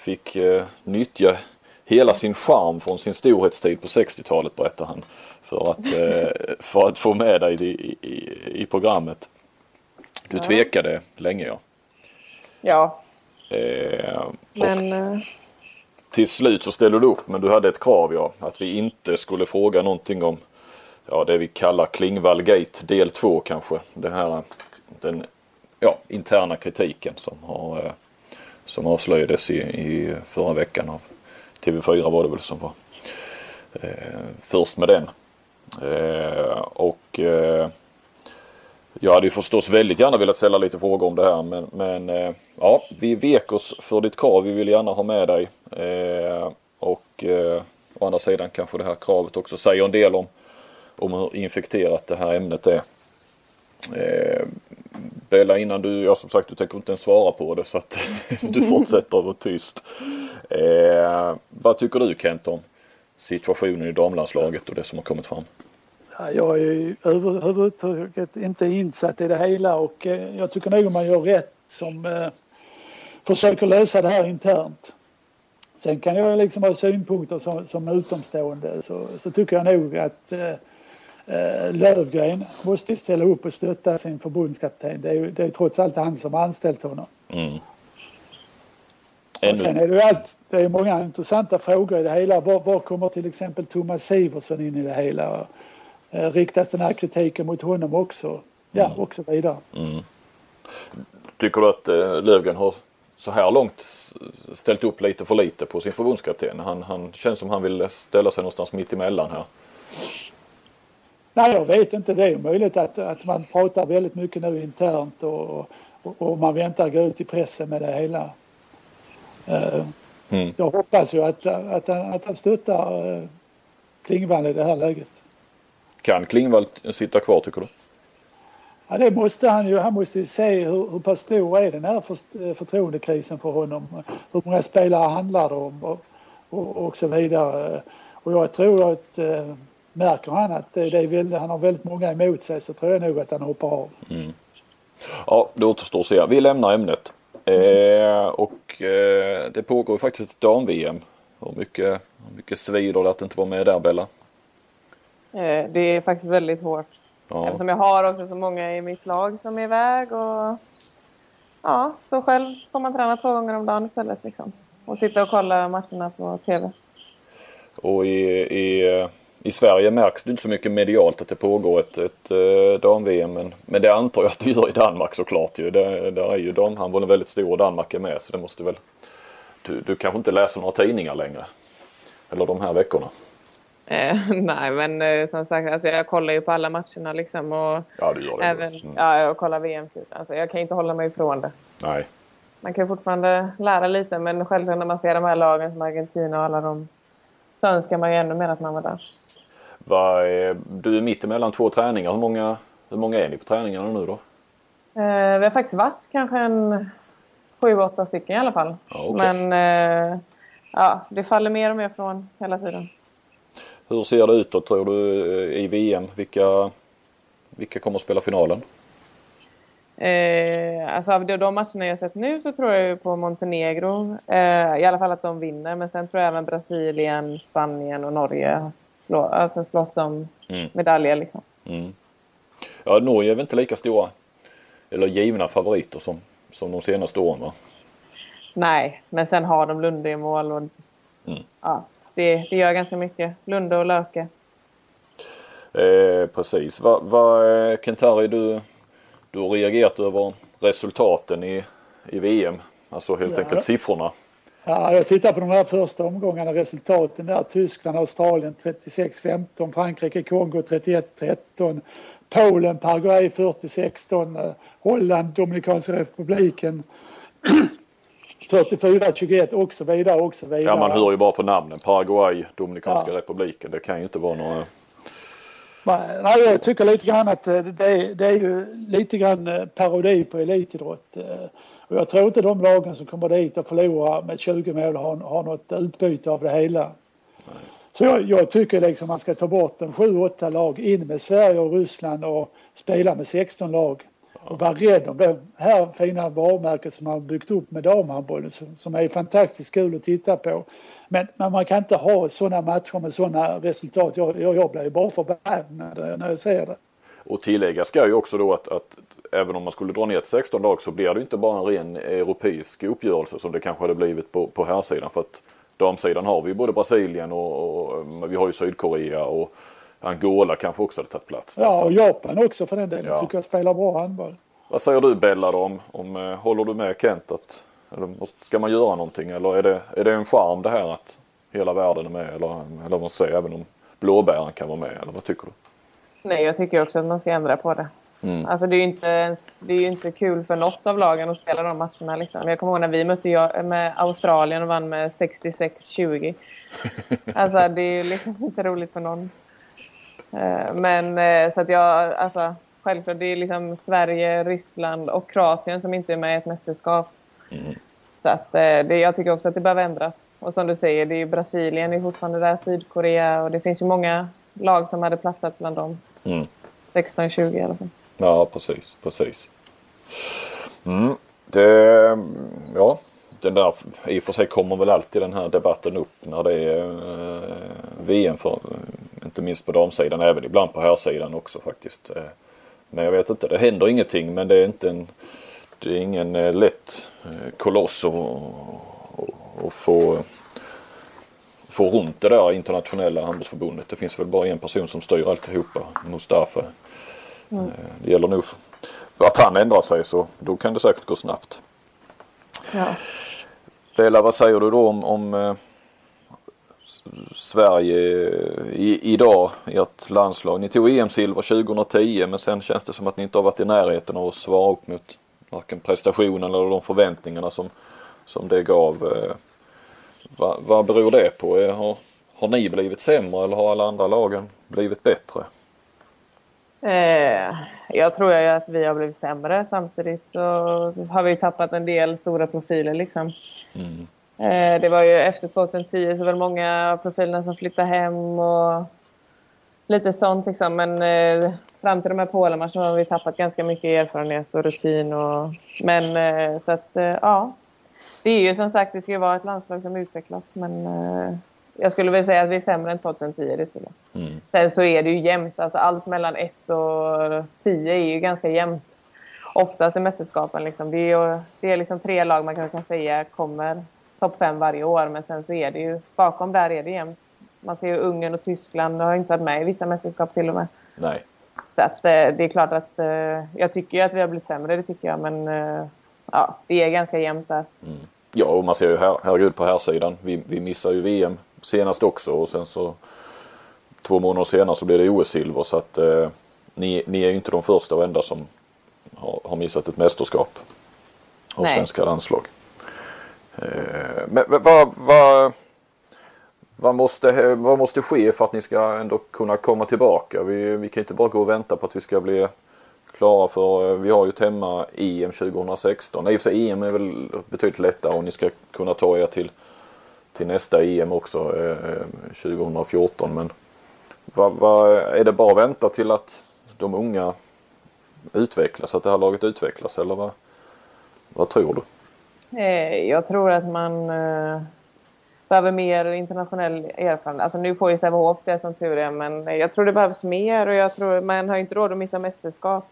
fick nyttja hela sin charm från sin storhetstid på 60-talet berättar han. För att, eh, för att få med dig i, i, i programmet. Du tvekade länge ja. Ja. Eh, men... Eh... Till slut så ställde du upp men du hade ett krav ja. Att vi inte skulle fråga någonting om ja, det vi kallar Klingvall Gate del 2 kanske. Det här, den ja, interna kritiken som, har, eh, som avslöjades i, i förra veckan av TV4 var det väl som var eh, först med den. Eh, och eh, jag hade ju förstås väldigt gärna velat ställa lite frågor om det här men, men eh, ja, vi vek oss för ditt krav. Vi vill gärna ha med dig. Eh, och eh, å andra sidan kanske det här kravet också säger en del om, om hur infekterat det här ämnet är. Eh, spela innan du, ja som sagt du tänker inte ens svara på det så att du fortsätter att vara tyst. Eh, vad tycker du Kent om situationen i damlandslaget och det som har kommit fram? Ja, jag är överhuvudtaget inte insatt i det hela och eh, jag tycker nog man gör rätt som eh, försöker lösa det här internt. Sen kan jag liksom ha synpunkter som, som utomstående så, så tycker jag nog att eh Lövgren måste ställa upp och stötta sin förbundskapten. Det är, det är trots allt han som har anställt honom. Mm. Sen är det ju allt, det är många intressanta frågor i det hela. Var, var kommer till exempel Thomas Siversson in i det hela? Eh, riktas den här kritiken mot honom också? Ja, mm. och så vidare. Mm. Tycker du att eh, Lövgren har så här långt ställt upp lite för lite på sin förbundskapten? Han, han känns som han vill ställa sig någonstans mitt emellan här. Nej, jag vet inte. Det är möjligt att, att man pratar väldigt mycket nu internt och, och, och man väntar gå ut i pressen med det hela. Eh, mm. Jag hoppas ju att, att, han, att han stöttar eh, Klingvall i det här läget. Kan Klingvall sitta kvar tycker du? Ja, det måste han ju. Han måste ju se hur, hur pass stor är den här för, förtroendekrisen för honom. Hur många spelare handlar det om och, och, och så vidare. Och jag tror att eh, märker han att det är väldigt, han har väldigt många emot sig så tror jag nog att han hoppar av. Mm. Ja, det återstår att se. Vi lämnar ämnet. Eh, och eh, det pågår faktiskt ett dam-VM. Hur mycket, hur mycket svider det att inte vara med där Bella? Eh, det är faktiskt väldigt hårt. Ja. Eftersom jag har också så många i mitt lag som är iväg och ja, så själv får man träna två gånger om dagen istället liksom. Och sitta och kolla matcherna på TV. Och i, i, i Sverige märks det inte så mycket medialt att det pågår ett, ett, eh, dam-VM men, men det antar jag att det gör i Danmark såklart ju. Det, där är ju damhandbollen väldigt stor och Danmark är med så det måste väl du, du kanske inte läser några tidningar längre? Eller de här veckorna? Eh, nej, men eh, som sagt, alltså, jag kollar ju på alla matcherna liksom. Och ja, du gör det. Även, mm. Ja, jag kollar VM. Alltså, jag kan inte hålla mig ifrån det. Nej. Man kan fortfarande lära lite, men självklart när man ser de här lagen som Argentina och alla de så önskar man ju ännu mer att man var där. Va, du är mitt emellan två träningar. Hur många, hur många är ni på träningarna nu då? Eh, vi har faktiskt varit kanske en sju, åtta stycken i alla fall. Okay. Men eh, ja, det faller mer och mer från hela tiden. Hur ser det ut då tror du i VM? Vilka, vilka kommer att spela finalen? Eh, alltså av de matcherna jag sett nu så tror jag på Montenegro. Eh, I alla fall att de vinner. Men sen tror jag även Brasilien, Spanien och Norge slå, alltså slåss om mm. medaljer. Liksom. Mm. Ja, Norge är väl inte lika stora eller givna favoriter som, som de senaste åren va? Nej, men sen har de Lunde i mål och mm. ja, det, det gör ganska mycket. Lunde och Löke. Eh, precis. Vad, va, eh, Kentari, du, du har reagerat över resultaten i, i VM. Alltså helt ja. enkelt siffrorna. Ja, jag tittar på de här första omgångarna, resultaten där. Tyskland, Australien 36-15, Frankrike, Kongo 31-13, Polen, Paraguay 40-16, eh, Holland, Dominikanska republiken 44-21 och så vidare och så vidare. Ja man hör ju bara på namnen. Paraguay, Dominikanska ja. republiken. Det kan ju inte vara några... Nej, jag tycker lite grann att eh, det är, det är ju lite grann eh, parodi på elitidrott. Och jag tror inte de lagen som kommer dit och förlorar med 20 mål har, har något utbyte av det hela. Nej. Så jag, jag, tycker liksom man ska ta bort en 7-8 lag in med Sverige och Ryssland och spela med 16 lag och vara rädd om det här fina varumärket som man byggt upp med damhandbollen som är fantastiskt kul att titta på. Men, men man kan inte ha sådana matcher med sådana resultat. Jag, jag, jag blir bara förbannad när jag ser det. Och tillägga ska ju också då att, att även om man skulle dra ner till 16 lag så blir det inte bara en ren europeisk uppgörelse som det kanske hade blivit på, på här sidan för att damsidan har vi både Brasilien och, och vi har ju Sydkorea och Angola kanske också hade tagit plats. Ja, och Japan också för den delen. Ja. Tycker jag spelar bra handboll. Vad säger du Bella då om, om eh, håller du med Kent att eller måste, ska man göra någonting eller är det, är det en charm det här att hela världen är med eller, eller vad säger även om blåbären kan vara med eller vad tycker du? Nej, jag tycker också att man ska ändra på det. Mm. Alltså det är ju inte, det är inte kul för något av lagen att spela de matcherna. Liksom. Jag kommer ihåg när vi mötte med Australien och vann med 66-20. alltså det är ju liksom inte roligt för någon. Eh, men eh, så att jag, alltså självklart det är liksom Sverige, Ryssland och Kroatien som inte är med i ett mästerskap. Mm. Så att eh, det, jag tycker också att det behöver ändras. Och som du säger, det är ju Brasilien är fortfarande där, Sydkorea och det finns ju många lag som hade platsat bland dem. Mm. 16-20 i alla fall. Ja, precis, precis. Mm. Det, ja, den där, i och för sig kommer väl alltid den här debatten upp när det är eh, VM för inte minst på damsidan, även ibland på herrsidan också faktiskt. Eh, men jag vet inte, det händer ingenting men det är inte en, det är ingen eh, lätt eh, koloss att få, få runt det där internationella handbollsförbundet. Det finns väl bara en person som styr alltihopa, Mustafa. Mm. Det gäller nog för att han ändrar sig så då kan det säkert gå snabbt. Ja. Bella, vad säger du då om, om Sverige i, idag, ert landslag. Ni tog EM-silver 2010 men sen känns det som att ni inte har varit i närheten av att svara upp mot varken prestationen eller de förväntningarna som, som det gav. Eh, vad, beror det på? Eh, har, har ni blivit sämre eller har alla andra lagen blivit bättre? Eh, jag tror ju att vi har blivit sämre. Samtidigt så har vi tappat en del stora profiler. Liksom. Mm. Eh, det var ju efter 2010 så var det många av profilerna som flyttade hem och lite sånt. Liksom. Men eh, fram till de här Polenmatcherna har vi tappat ganska mycket erfarenhet och rutin. Och, men eh, så att, eh, ja. Det är ju som sagt, det ska ju vara ett landslag som utvecklas. Men eh, jag skulle väl säga att vi är sämre än 2010. Det skulle. Mm. Sen så är det ju jämnt. Alltså allt mellan 1 och 10 är ju ganska jämnt. Oftast i mästerskapen. Liksom. Det är, det är liksom tre lag man kan säga kommer topp 5 varje år. Men sen så är det ju, bakom där är det jämnt. Man ser ju Ungern och Tyskland har inte varit med i vissa mästerskap till och med. Nej. Så att, eh, det är klart att eh, jag tycker ju att vi har blivit sämre, det tycker jag. Men eh, ja, det är ganska jämnt där. Mm. Ja, och man ser ju här, herregud på här sidan. Vi, vi missar ju VM senast också och sen så två månader senare så blir det OS-silver så att eh, ni, ni är ju inte de första och enda som har, har missat ett mästerskap av Nej. svenska landslag. Eh, men vad, vad, vad, måste, vad måste ske för att ni ska ändå kunna komma tillbaka? Vi, vi kan inte bara gå och vänta på att vi ska bli klara för, eh, vi har ju ett hemma EM 2016. I och för sig EM är väl betydligt lättare och ni ska kunna ta er till till nästa EM också eh, 2014. Men vad, vad, är det bara att vänta till att de unga utvecklas, att det här laget utvecklas eller vad, vad tror du? Eh, jag tror att man eh, behöver mer internationell erfarenhet. Alltså nu får ju Sävehof det som tur är, men jag tror det behövs mer och jag tror man har inte råd att missa mästerskap.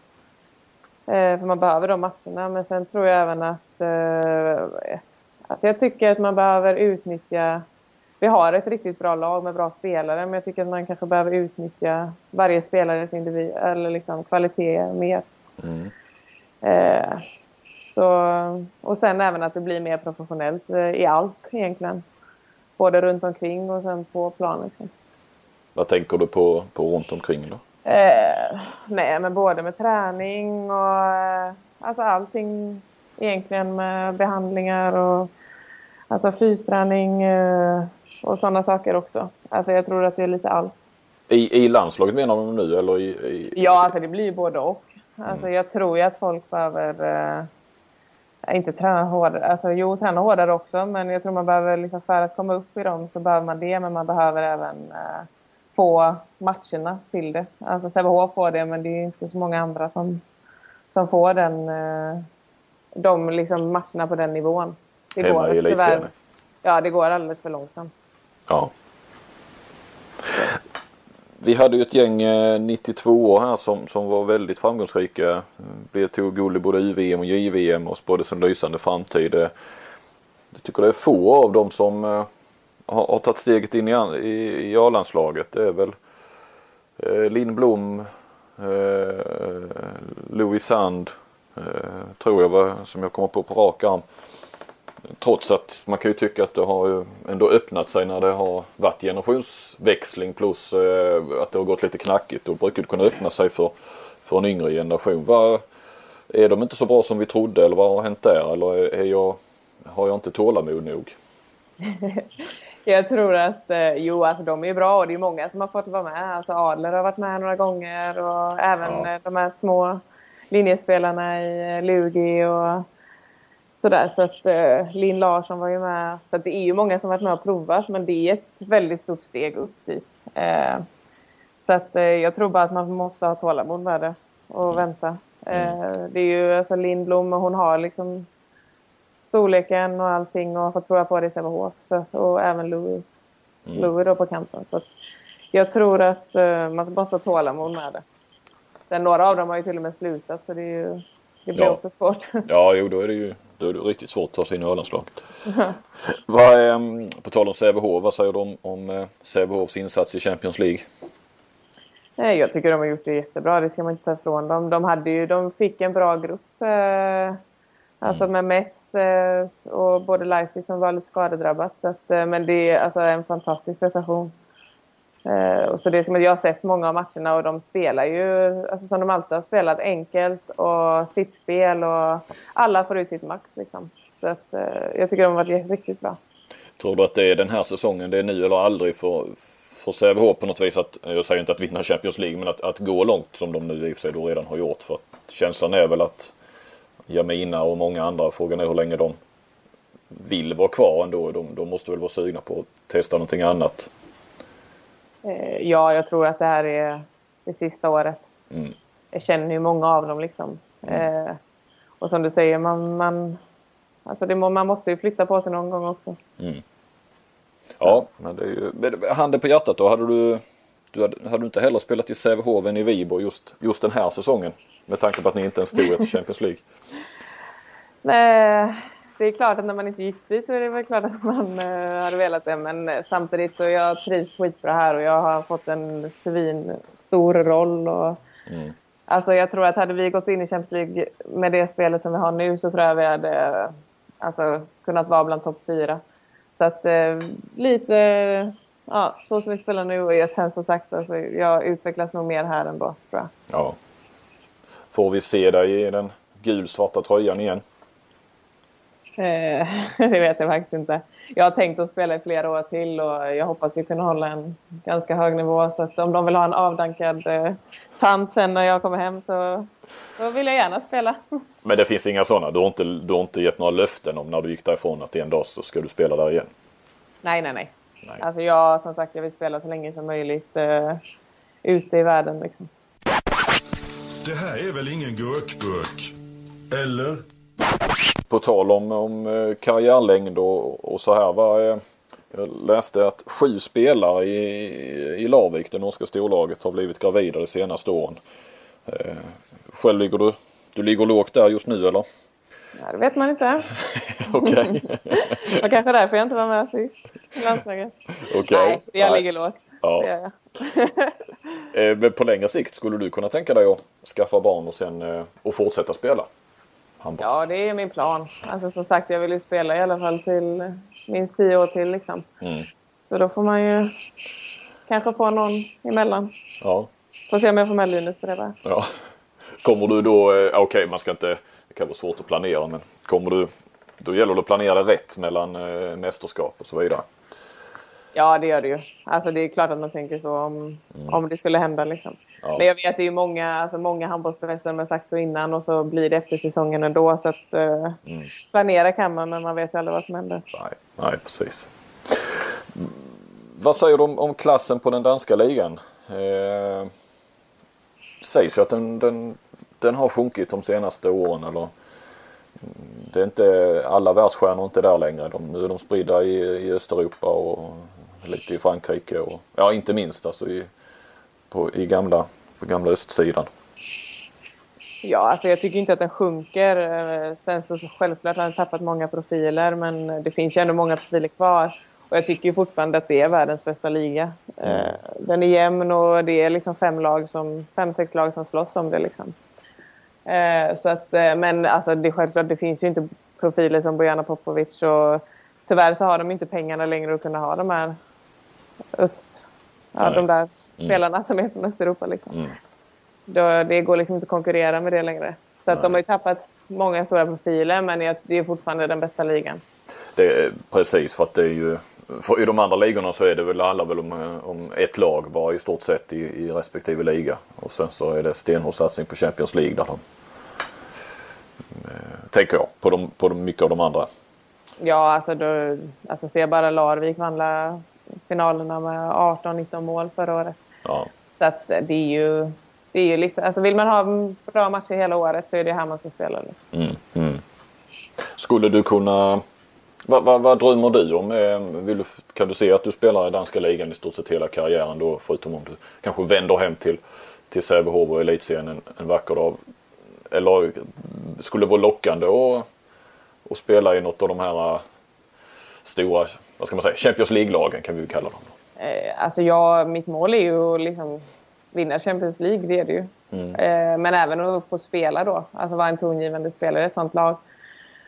Eh, för man behöver de matcherna, men sen tror jag även att eh, Alltså jag tycker att man behöver utnyttja... Vi har ett riktigt bra lag med bra spelare, men jag tycker att man kanske behöver utnyttja varje spelares individ, eller liksom kvalitet mer. Mm. Eh, så, och sen även att det blir mer professionellt eh, i allt egentligen. Både runt omkring och sen på plan. Liksom. Vad tänker du på, på runt omkring då? Eh, nej, men både med träning och eh, alltså allting egentligen med behandlingar och alltså fysträning eh, och sådana saker också. Alltså jag tror att det är lite allt. I, i landslaget menar du nu eller i, i... Ja, alltså det blir ju både och. Alltså mm. jag tror ju att folk behöver eh, inte träna hårdare, alltså jo träna hårdare också men jag tror man behöver liksom för att komma upp i dem så behöver man det men man behöver även eh, få matcherna till det. Alltså Sävehof får det men det är inte så många andra som, som får den eh, de liksom matcherna på den nivån. Det Hemma går i elitserien? Ja, det går alldeles för långsamt. Ja. Vi hade ju ett gäng 92 år här som, som var väldigt framgångsrika. Vi tog guld i både UVM och JVM och spådde som lysande framtid. Jag tycker det är få av dem som uh, har, har tagit steget in i, i, i A-landslaget. Det är väl uh, Linn Blom, Louis Sand, Eh, tror jag var, som jag kommer på på rak arm. Trots att man kan ju tycka att det har ju ändå öppnat sig när det har varit generationsväxling plus eh, att det har gått lite knackigt. Då brukar det kunna öppna sig för, för en yngre generation. Var, är de inte så bra som vi trodde eller vad har hänt där? Eller är jag, har jag inte tålamod nog? jag tror att eh, jo, alltså de är bra och det är många som har fått vara med. Alltså Adler har varit med några gånger och även ja. de här små linjespelarna i eh, Lugi och sådär. Så att eh, Linn Larsson var ju med. Så det är ju många som varit med och provat men det är ett väldigt stort steg upp dit. Eh, så att eh, jag tror bara att man måste ha tålamod med det och mm. vänta. Eh, mm. det är ju alltså Lindblom och hon har liksom storleken och allting och har fått prova på det i Sävehof. Och även Louis, mm. Louis då på kanten. Så jag tror att eh, man måste ha tålamod med det. Sen några av dem har ju till och med slutat så det, är ju, det blir ja. också svårt. Ja, jo då är det ju då är det riktigt svårt att ta sig in i Ölandslaget. vad, eh, på tal om Sävehof, vad säger du om, om eh, Sävehofs insats i Champions League? Nej, jag tycker de har gjort det jättebra. Det ska man inte ta ifrån dem. De, hade ju, de fick en bra grupp. Eh, alltså mm. med Mets eh, och både Leipzig som var lite skadedrabbat. Så att, eh, men det är alltså en fantastisk prestation. Uh, så det är som att jag har sett många av matcherna och de spelar ju alltså som de alltid har spelat enkelt och sitt spel och alla får ut sitt max liksom. Så att, eh, jag tycker de har varit riktigt bra. Tror du att det är den här säsongen, det är nu eller aldrig för, för Sävehof på något vis att, jag säger inte att vinna Champions League, men att, att gå långt som de nu i och för sig då redan har gjort. För att känslan är väl att Jamina och många andra, frågan är hur länge de vill vara kvar ändå. De, de måste väl vara sugna på att testa någonting annat. Eh, ja, jag tror att det här är det sista året. Mm. Jag känner ju många av dem liksom. Eh, och som du säger, man, man, alltså det, må- man måste ju flytta på sig någon gång också. Ja, men det är ju, handen på hjärtat då. Hade du, du hade, hade du inte heller spelat i Sävehof än i Viborg just, just den här säsongen? Med tanke på att ni inte ens tog er till Champions League. Nej, det är klart att när man inte gick dit så är det väl klart att man eh, hade velat det. Men eh, samtidigt så jag trivs skitbra här och jag har fått en svin stor roll. Och, Alltså jag tror att hade vi gått in i Champions League med det spelet som vi har nu så tror jag vi hade alltså, kunnat vara bland topp fyra. Så att eh, lite, ja, så som vi spelar nu och jag sen som sagt, alltså, jag utvecklas nog mer här ändå tror jag. Ja. Får vi se dig i den gulsvarta tröjan igen? Eh, det vet jag faktiskt inte. Jag har tänkt att spela i flera år till och jag hoppas vi kunna hålla en ganska hög nivå. Så att om de vill ha en avdankad eh, tant sen när jag kommer hem så då vill jag gärna spela. Men det finns inga sådana? Du har inte, du har inte gett några löften om när du gick därifrån att en dag så ska du spela där igen? nej, nej, nej. Nej. Alltså jag, som sagt, jag vill spela så länge som möjligt eh, ute i världen. Liksom. Det här är väl ingen gurkburk? Eller? På tal om, om eh, karriärlängd och, och så här. Vad, eh, jag läste att sju spelare i, i Larvik, det norska storlaget, har blivit gravida de senaste åren. Eh, själv ligger du, du ligger lågt där just nu eller? Ja, det vet man inte. Okej. Det var kanske därför jag inte var med sist i landslaget. Okej. Nej, jag Nej. ligger lågt. Ja. Det gör jag. Eh, på längre sikt skulle du kunna tänka dig att skaffa barn och sen eh, och fortsätta spela? Handboll? Ja, det är min plan. Alltså som sagt, jag vill ju spela i alla fall till minst tio år till liksom. Mm. Så då får man ju kanske få någon emellan. Ja. Får se om jag får med Linus på det va? ja. Kommer du då, eh, okej man ska inte, det kan vara svårt att planera men kommer du, då gäller det att planera rätt mellan eh, mästerskap och så vidare. Ja, det gör det ju. Alltså det är klart att man tänker så om, om det skulle hända liksom. Ja. Men jag vet att det är många, alltså många handbollsspelare som har sagt så innan och så blir det efter säsongen ändå. Så att eh, planera kan man, men man vet ju aldrig vad som händer. Nej, nej precis. Mm, Vad säger du om, om klassen på den danska ligan? Eh, sägs ju att den, den, den har sjunkit de senaste åren. Eller, Mm, det är inte, alla världsstjärnor är inte där längre. De, nu är de spridda i, i Östeuropa och lite i Frankrike. Och, ja, inte minst alltså i, på, i gamla, på gamla östsidan. Ja, alltså jag tycker inte att den sjunker. Eh, Sen så självklart har den tappat många profiler, men det finns ju ändå många profiler kvar. Och jag tycker ju fortfarande att det är världens bästa liga. Eh, Den är jämn och det är liksom fem lag som, fem, sex lag som slåss om det liksom. Eh, Så att, men alltså det är självklart, det finns ju inte profiler som Bojana Popovic och tyvärr så har de inte pengarna längre att kunna ha de här öst, ja, de där spelarna som är från Östeuropa liksom. Mm. Då, det går liksom inte att konkurrera med det längre. Så att de har ju tappat många stora profiler men det är fortfarande den bästa ligan. Det precis för att det är ju för I de andra ligorna så är det väl alla väl om, om ett lag bara i stort sett i, i respektive liga. Och sen så är det stenhård satsning på Champions League där de, eh, tänker jag, på, de, på de, mycket av de andra. Ja, alltså, då, alltså se bara Larvik vann la finalerna med 18-19 mål förra året. Ja, Så att det är ju, det är ju liksom, alltså vill man ha bra matcher hela året så är det här man ska spela. Mm, mm. Skulle du kunna vad, vad, vad drömmer du om? Eh, Vill du, kan du se att du spelar i danska ligan i stort sett hela karriären då? Förutom om du kanske vänder hem till, till Sävehof och elitserien en, en vacker dag. Eller skulle det vara lockande att, att spela i något av de här eh, stora, vad ska man säga, Champions League-lagen kan vi kalla dem. Eh, alltså jag, mitt mål är ju att liksom vinna Champions League, det är det ju. Eh, men även att få spela då, alltså vara en tongivande spelare i ett sånt lag.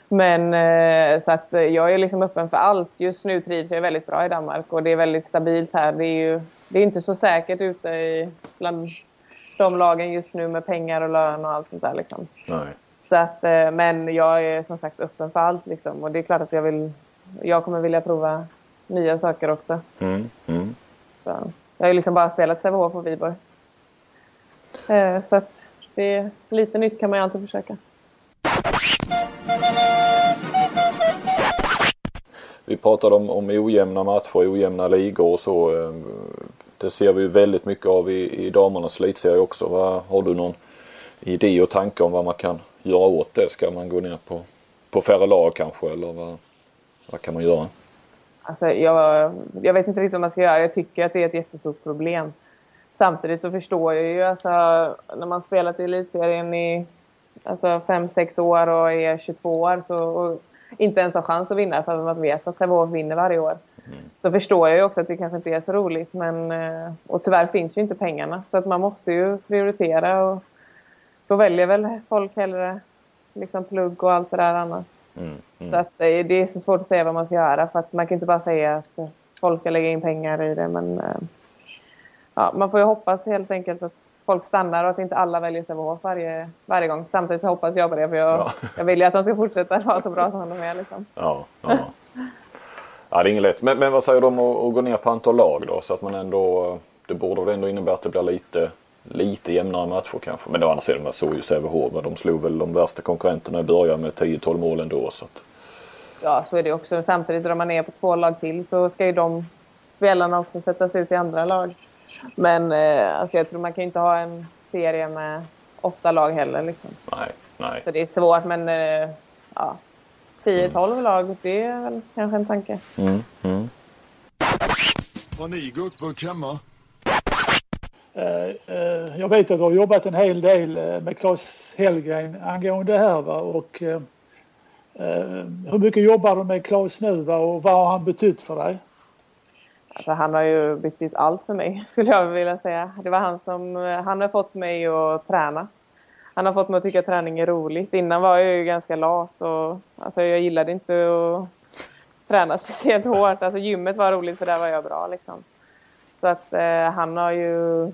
Men eh, så att jag är liksom öppen för allt. Just nu trivs jag väldigt bra i Danmark och det är väldigt stabilt här. Det är ju det är inte så säkert ute i, bland de lagen just nu med pengar och lön och allt sånt där liksom. Nej. Så att, men jag är som sagt öppen för allt liksom. Och det är klart att jag vill, jag kommer vilja prova nya saker också. Mm, mm. Så. jag har ju liksom bara spelat Sävehof och Viborg. Eh, så att det är lite nytt kan man ju alltid försöka. Vi pratade om, om ojämna matcher, ojämna ligor och så. Eh, det ser vi ju väldigt mycket av i, i damernas elitserie också. Va? Har du någon idé och tanke om vad man kan göra åt det? Ska man gå ner på, på färre lag kanske eller vad, vad kan man göra? Alltså, jag, jag vet inte riktigt vad man ska göra. Jag tycker att det är ett jättestort problem. Samtidigt så förstår jag ju alltså, när man spelat i elitserien i alltså, 5-6 år och är 22 år så, inte ens har chans att vinna för att man vet att Sävehof vinner varje år. Mm. Så förstår jag ju också att det kanske inte är så roligt. Men, eh, och tyvärr finns ju inte pengarna så att man måste ju prioritera. Och då väljer väl folk hellre liksom plugg och allt det där annat. Mm, mm. Så att det, det är så svårt att säga vad man ska göra för att man kan inte bara säga att folk ska lägga in pengar i det. Men eh, ja, man får ju hoppas helt enkelt att folk stannar och att inte alla väljer Sävehof varje, varje gång. Samtidigt så hoppas jag på det för jag, ja. jag vill ju att de ska fortsätta vara så bra som de är. Liksom. Ja, ja. ja, det är inget lätt. Men, men vad säger du om att, att gå ner på antal lag då? Så att man ändå, det borde väl ändå innebära att det blir lite, lite jämnare matcher kanske. Men å andra sidan, man såg ju Sävehof. De slog väl de värsta konkurrenterna i början med 10-12 mål ändå. Så att... Ja, så är det också. Samtidigt drar man ner på två lag till så ska ju de spelarna också sättas ut i andra lag. Men eh, alltså jag tror man kan inte ha en serie med åtta lag heller. Liksom. Nej, nej. Så det är svårt, men eh, ja, 10-12 mm. lag, det är väl kanske en tanke. Mm, mm. Har ni guckburk hemma? Eh, eh, jag vet att du har jobbat en hel del eh, med Claes Hellgren angående det här. Va? Och, hur mycket jobbar du med Claes nu va? och vad har han betytt för dig? Alltså, han har ju betytt allt för mig, skulle jag vilja säga. Det var han som han har fått mig att träna. Han har fått mig att tycka att träning är roligt. Innan var jag ju ganska lat och alltså, jag gillade inte att träna speciellt hårt. Alltså, gymmet var roligt för där var jag bra. Liksom. Så att eh, han har ju...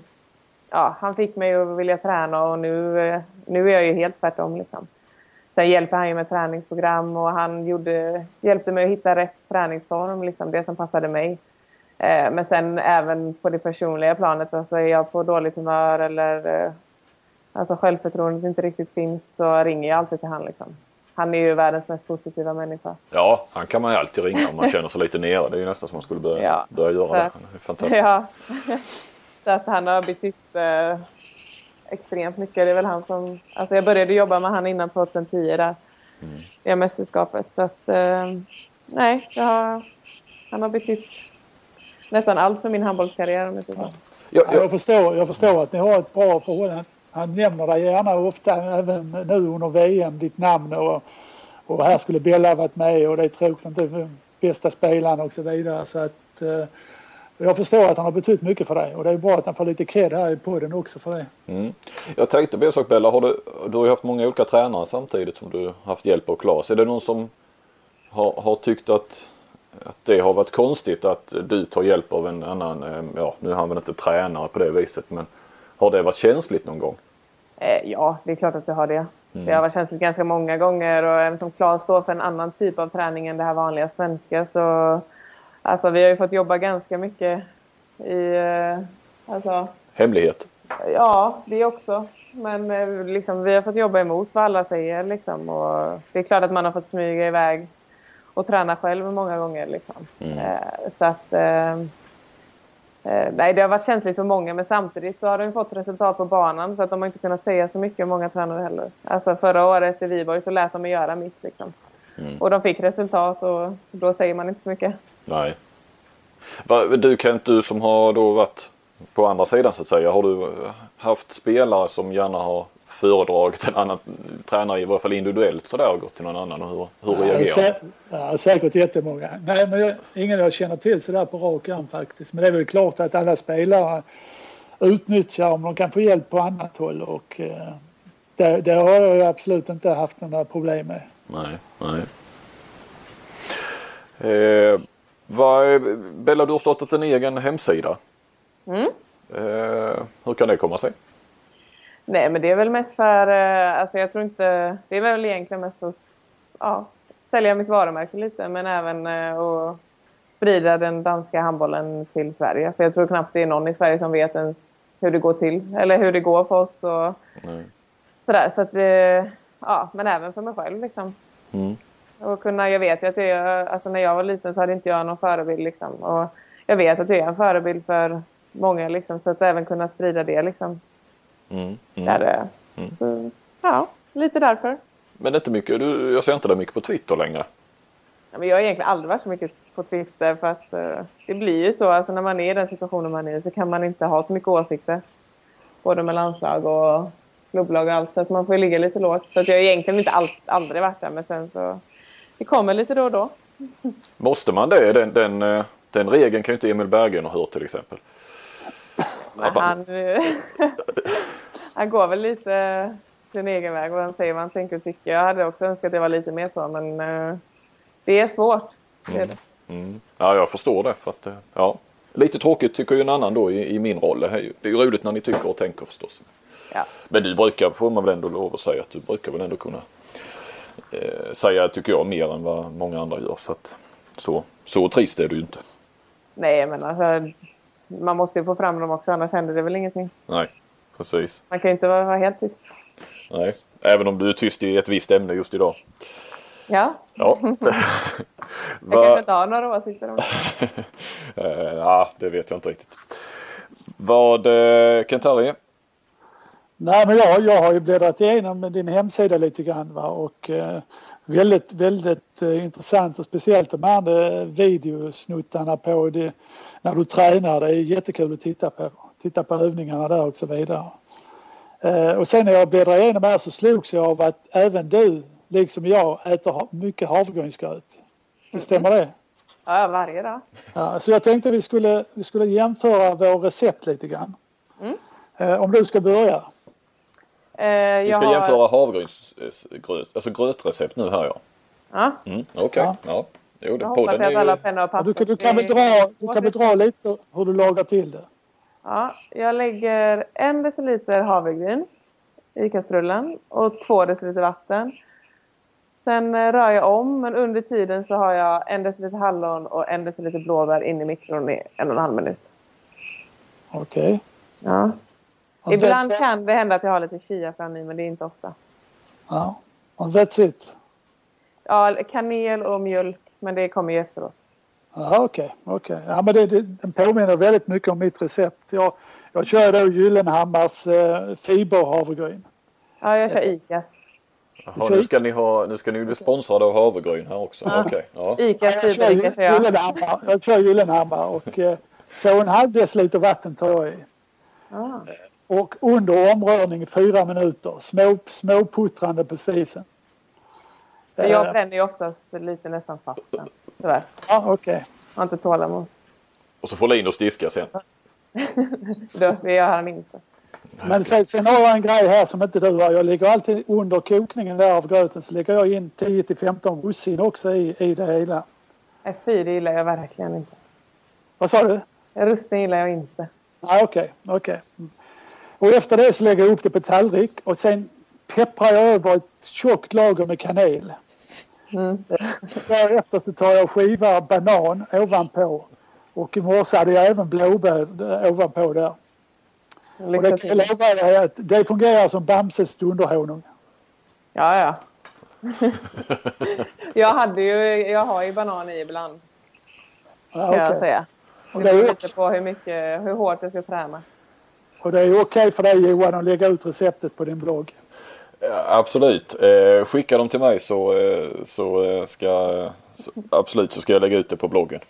Ja, han fick mig att vilja träna och nu, eh, nu är jag ju helt tvärtom. Liksom. Sen hjälper han ju med träningsprogram och han gjorde, hjälpte mig att hitta rätt träningsform, liksom det som passade mig. Eh, men sen även på det personliga planet, alltså är jag på dåligt humör eller eh, alltså självförtroendet inte riktigt finns så ringer jag alltid till han liksom. Han är ju världens mest positiva människa. Ja, han kan man ju alltid ringa om man känner sig lite nere. Det är ju nästan som man skulle börja, ja. börja göra det. Han är fantastisk. Ja. Så att han har betytt eh, extremt mycket. Det är väl han som... Alltså jag började jobba med han innan 2010 där. Mm. I mästerskapet. Så att... Eh, nej, har, han har betytt nästan allt för min handbollskarriär om jag ja. jag, jag, förstår, jag förstår att ni har ett bra förhållande. Han nämner dig gärna ofta, även nu under VM, ditt namn och, och här skulle Bella varit med och det är tråkigt inte bästa spelaren och så vidare. Så att, eh, jag förstår att han har betytt mycket för dig och det är bra att han får lite cred här i podden också för det. Mm. Jag tänkte be sak Bella, har du, du har ju haft många olika tränare samtidigt som du haft hjälp av Klas. Är det någon som har, har tyckt att att det har varit konstigt att du tar hjälp av en annan, eh, ja nu är han väl inte tränare på det viset men har det varit känsligt någon gång? Eh, ja, det är klart att det har det. Mm. Det har varit känsligt ganska många gånger och eftersom Claes står för en annan typ av träning än det här vanliga svenska så alltså vi har ju fått jobba ganska mycket i eh, alltså, Hemlighet? Ja, det också. Men liksom, vi har fått jobba emot vad alla säger liksom, och det är klart att man har fått smyga iväg och träna själv många gånger. Liksom. Mm. Eh, så att, eh, eh, nej, det har varit känsligt för många men samtidigt så har de fått resultat på banan så att de har inte kunnat säga så mycket, många tränare heller. Alltså förra året i Viborg så lät de mig göra mitt liksom. Mm. Och de fick resultat och då säger man inte så mycket. Nej. Du Kent, du som har då varit på andra sidan så att säga. Har du haft spelare som gärna har föredragit en annan tränare, i varje fall individuellt sådär och gått till någon annan? Och hur, hur reagerar ja, sä ja, Säkert jättemånga. Nej, men jag, ingen jag känner till sådär på rak arm faktiskt. Men det är väl klart att alla spelare utnyttjar om de kan få hjälp på annat håll och eh, det, det, har jag absolut inte haft några problem med. Nej, nej. Eh, vad, Bella, du har startat en egen hemsida. Mm. Eh, hur kan det komma sig? Nej, men det är väl mest för, eh, alltså jag tror inte, det är väl egentligen mest att ja, sälja mitt varumärke lite, men även att sprida den danska handbollen till Sverige. För jag tror knappt det är någon i Sverige som vet ens hur det går till. Eller hur det går för oss och Nej. sådär. Så att, eh, ja, men även för mig själv liksom. Mm. Och kunna, jag vet ju att det är, alltså när jag var liten så hade inte jag någon förebild liksom. Och jag vet att det är en förebild för många liksom. Så att även kunna sprida det liksom. Mm. Där, Mm. Så, ja, lite därför. Men inte mycket, du, jag ser inte det mycket på Twitter längre. Ja, men jag har egentligen aldrig varit så mycket på Twitter för att eh, det blir ju så. Alltså när man är i den situationen man är så kan man inte ha så mycket åsikter. Både med landslag och klubblag och allt. Så att man får ligga lite lågt. Så att jag har egentligen inte all, aldrig varit där. Men sen så... Det kommer lite då och då. Måste man det? Den, den, eh, den regeln kan ju inte Emil Berggren ha hört till exempel. Han, eh, han går väl lite sin egen väg. Vad han säger, vad han tänker och tycker. Jag hade också önskat att det var lite mer så. Men eh, det är svårt. Det är det. Mm. Ja, jag förstår det. För att, ja. Lite tråkigt tycker ju en annan då i, i min roll. Det är, ju, det är ju roligt när ni tycker och tänker förstås. Ja. Men du brukar, får man väl ändå lov att säga, att du brukar väl ändå kunna eh, säga, tycker jag, mer än vad många andra gör. Så, att, så, så trist är du ju inte. Nej, men alltså, man måste ju få fram dem också, annars händer det väl ingenting. Nej, precis. Man kan ju inte vara, vara helt tyst. Nej, även om du är tyst i ett visst ämne just idag. Ja, Ja. jag kanske inte har några åsikter om det. Eh, ja, det vet jag inte riktigt. Vad, eh, Kent-Harry? Nej, men jag, jag har ju bläddrat igenom din hemsida lite grann va? och eh, väldigt, väldigt eh, intressant och speciellt de här eh, videosnuttarna på det när du tränar. Det är jättekul att titta på. Titta på övningarna där och så vidare. Eh, och sen när jag bläddrade igenom här så slogs jag av att även du, liksom jag, äter mycket havregrynsgröt. Det stämmer det? Ja, varje dag. Ja, så jag tänkte vi skulle, vi skulle jämföra vår recept lite grann. Eh, om du ska börja. Eh, Vi jag ska har- jämföra havregrynsgröt, alltså grötrecept nu här ja. Ja, Mm, Okej, Ja. ja. Jo, det, podden att alla är har penna och papper. du, kan- du, kan väl dra, du kan väl dra lite hur du lagar till det. Ja, jag lägger en deciliter havregryn i kastrullen och två deciliter vatten. Sen eh, rör jag om, men under tiden så har jag en deciliter hallon och en deciliter blåbär in i mikron i en och en halv minut. Okej. Ja. Ibland kan det hända att jag har lite chiafrön i, men det är inte ofta. Ja. Och that's it. Ja, kanel och mjölk, men det kommer ju efteråt. Ja, okej. okej. Ja, men det, det, den påminner väldigt mycket om mitt recept. Jag, jag kör då Gyllenhammars eh, fiberhavregryn. Ja, jag kör ICA. Jaha, nu ska ni ha, nu ska ni bli sponsrade av havregryn här också. Ja. Okej, ja. ICA Jag kör, fiberdricka kör jag. Gyllenhammar, jag kör Gyllenhammar och eh, två och en halv deciliter vatten tar jag i. Ja. Och under omrörning i fyra minuter. Små, småputtrande på spisen. Men Jag Eh, bränner ju oftast lite nästan fast sen. Tyvärr. Ja, okej. Jag har inte tålamod. Och så får Linus diska sen. Det gör han inte. Men sen, sen har jag en grej här som inte du har. Jag lägger alltid under kokningen där av gröten så lägger jag in 10 till 15 russin också i, i det hela. Nej, fy, det gillar jag verkligen inte. Vad sa du? Russin gillar jag inte. Nej, okej. okej. Mm. Och efter det så lägger jag upp det på tallrik och sen pepprar jag över ett tjockt lager med kanel. Mm. Därefter så tar jag skivar banan ovanpå. Och i morse hade jag även blåbär eh, ovanpå där. Och det kan jag lova dig att det fungerar som Bamses dunderhonung. Ja, ja. jag hade ju, jag har ju banan i ibland. Ja, Kan jag säga. Det beror lite på hur, mycket, hur hårt jag ska träna. Och det är okej för dig Johan att lägga ut receptet på din blogg. Absolut. Eh, skicka dem till mig så, eh, så eh, ska så, absolut så ska jag lägga ut det på bloggen.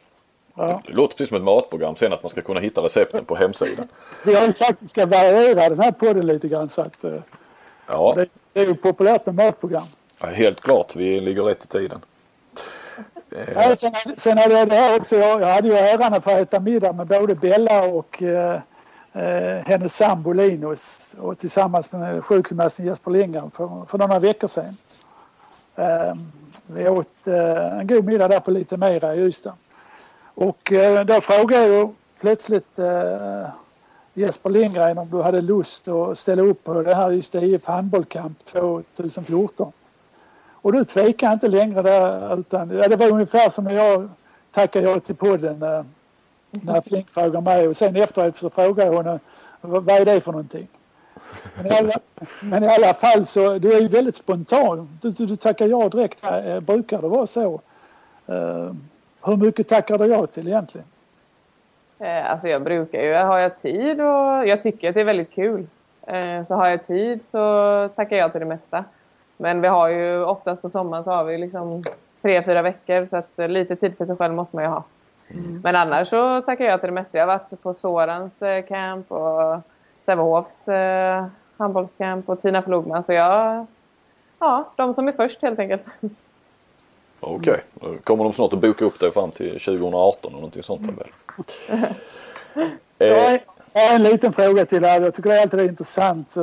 Ja. Det låter precis som ett matprogram sen att man ska kunna hitta recepten på hemsidan. Vi har ju sagt att vi ska variera den här podden lite grann så att eh, Ja, det, det är ju populärt med matprogram. ja, helt klart. Vi ligger rätt i tiden. Ja, sen, sen hade jag det här också. Jag, jag hade ju äran att få äta middag med både Bella och eh, eh, hennes sambo Linus och tillsammans med sjukgymnasten Jesper Lindgren för, för några veckor sedan. Eh, vi åt eh, en god middag där på lite mera i Ystad. Och eh, då frågade jag plötsligt eh, Jesper Lindgren om du hade lust att ställa upp på det här Ystad IF handbollkamp 2014. Och du tvekade inte längre där utan ja, det var ungefär som när jag tackade jag till podden eh, när Flink frågar mig och sen efteråt så frågar jag vad är det för någonting? Men i alla, men i alla fall så du är ju väldigt spontan. Du, du, du tackar ja direkt. Här. Eh, brukar det vara så? Uh, hur mycket tackar du ja till egentligen? Eh, alltså jag brukar ju, har jag tid och jag tycker att det är väldigt kul. Så har jag tid så tackar jag till det mesta. Men vi har ju oftast på sommaren så har vi liksom tre, fyra veckor så att lite tid för sig själv måste man ju ha. Mm. Men annars så tackar jag till det mesta. Jag har varit på Sorans eh, camp och Sävehofs eh, handbollscamp och Tina Flogman. Så jag, ja, de som är först helt enkelt. Okej, okay. kommer de snart att boka upp dig fram till 2018 eller någonting sånt väl? Jag har en liten fråga till dig. Jag tycker det är alltid intressant.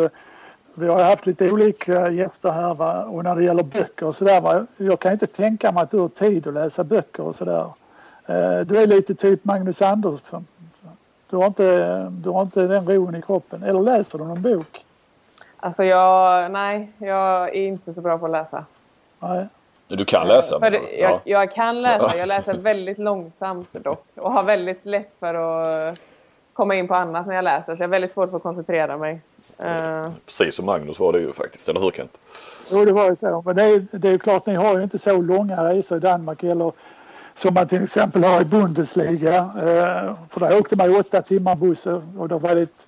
Vi har haft lite olika gäster här va? och när det gäller böcker och sådär. Jag kan inte tänka mig att du har tid att läsa böcker och sådär. Eh, du är lite typ Magnus Andersson. Du har inte, du har inte den roen i kroppen. Eller läser du någon bok? Alltså jag, nej, jag är inte så bra på att läsa. Nej. Du kan läsa? För jag, ja. jag kan läsa. Jag läser väldigt långsamt dock. Och har väldigt lätt för att komma in på annat när jag läser. Så jag har väldigt svårt för att koncentrera mig. Uh... Precis som Magnus var det ju faktiskt, eller hur Kent? Jo, det var ju så. Men det är, det är klart, ni har ju inte så långa resor i Danmark eller som man till exempel har i Bundesliga. Uh, för där åkte man åtta timmar buss och då var det,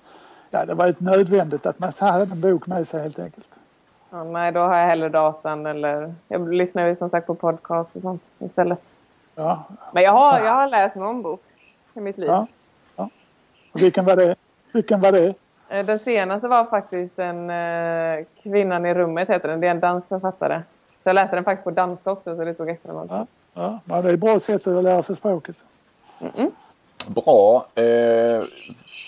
ja, det var ett nödvändigt att man hade en bok med sig helt enkelt. Ja, nej, då har jag hellre datan eller jag lyssnar ju som sagt på podcast och sånt istället. Ja. Men jag har, jag har läst någon bok i mitt liv. Ja. ja. Vilken var det? Vilken var det? Eh, den senaste var faktiskt en uh, Kvinnan i rummet heter den. Det är en dansk författare. Så jag läste den faktiskt på danska också så det tog extra lång tid. Ja, ja. det är ett bra sätt att lära sig språket. Mm -mm. Bra. Eh,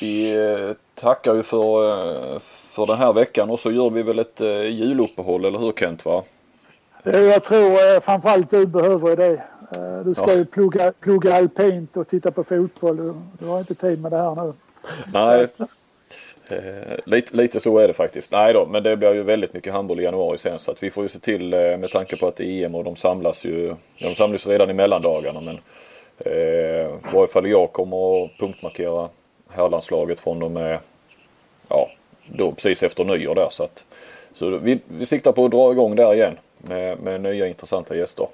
vi tackar ju för, eh, för den här veckan och så gör vi väl ett eh, juluppehåll, eller hur Kent? Va? Jag tror eh, framförallt du behöver det. Du ska ja. ju plugga, plugga alpint och titta på fotboll. Du, du har inte tid med det här nu. Nej, eh, lite, lite så är det faktiskt. Nej då, men det blir ju väldigt mycket handboll i januari sen så att vi får ju se till eh, med tanke på att det är EM och de samlas ju. De samlas redan i mellandagarna men eh, i varje fall jag kommer att punktmarkera herrlandslaget från och med ja, då precis efter nyår där. Så, att, så vi, vi siktar på att dra igång där igen med, med nya intressanta gäster.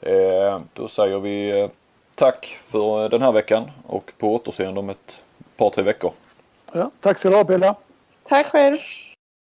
Eh, då säger vi eh, tack för den här veckan och på återseende om ett par tre veckor. Ja, tack så du ha Bella. Tack själv.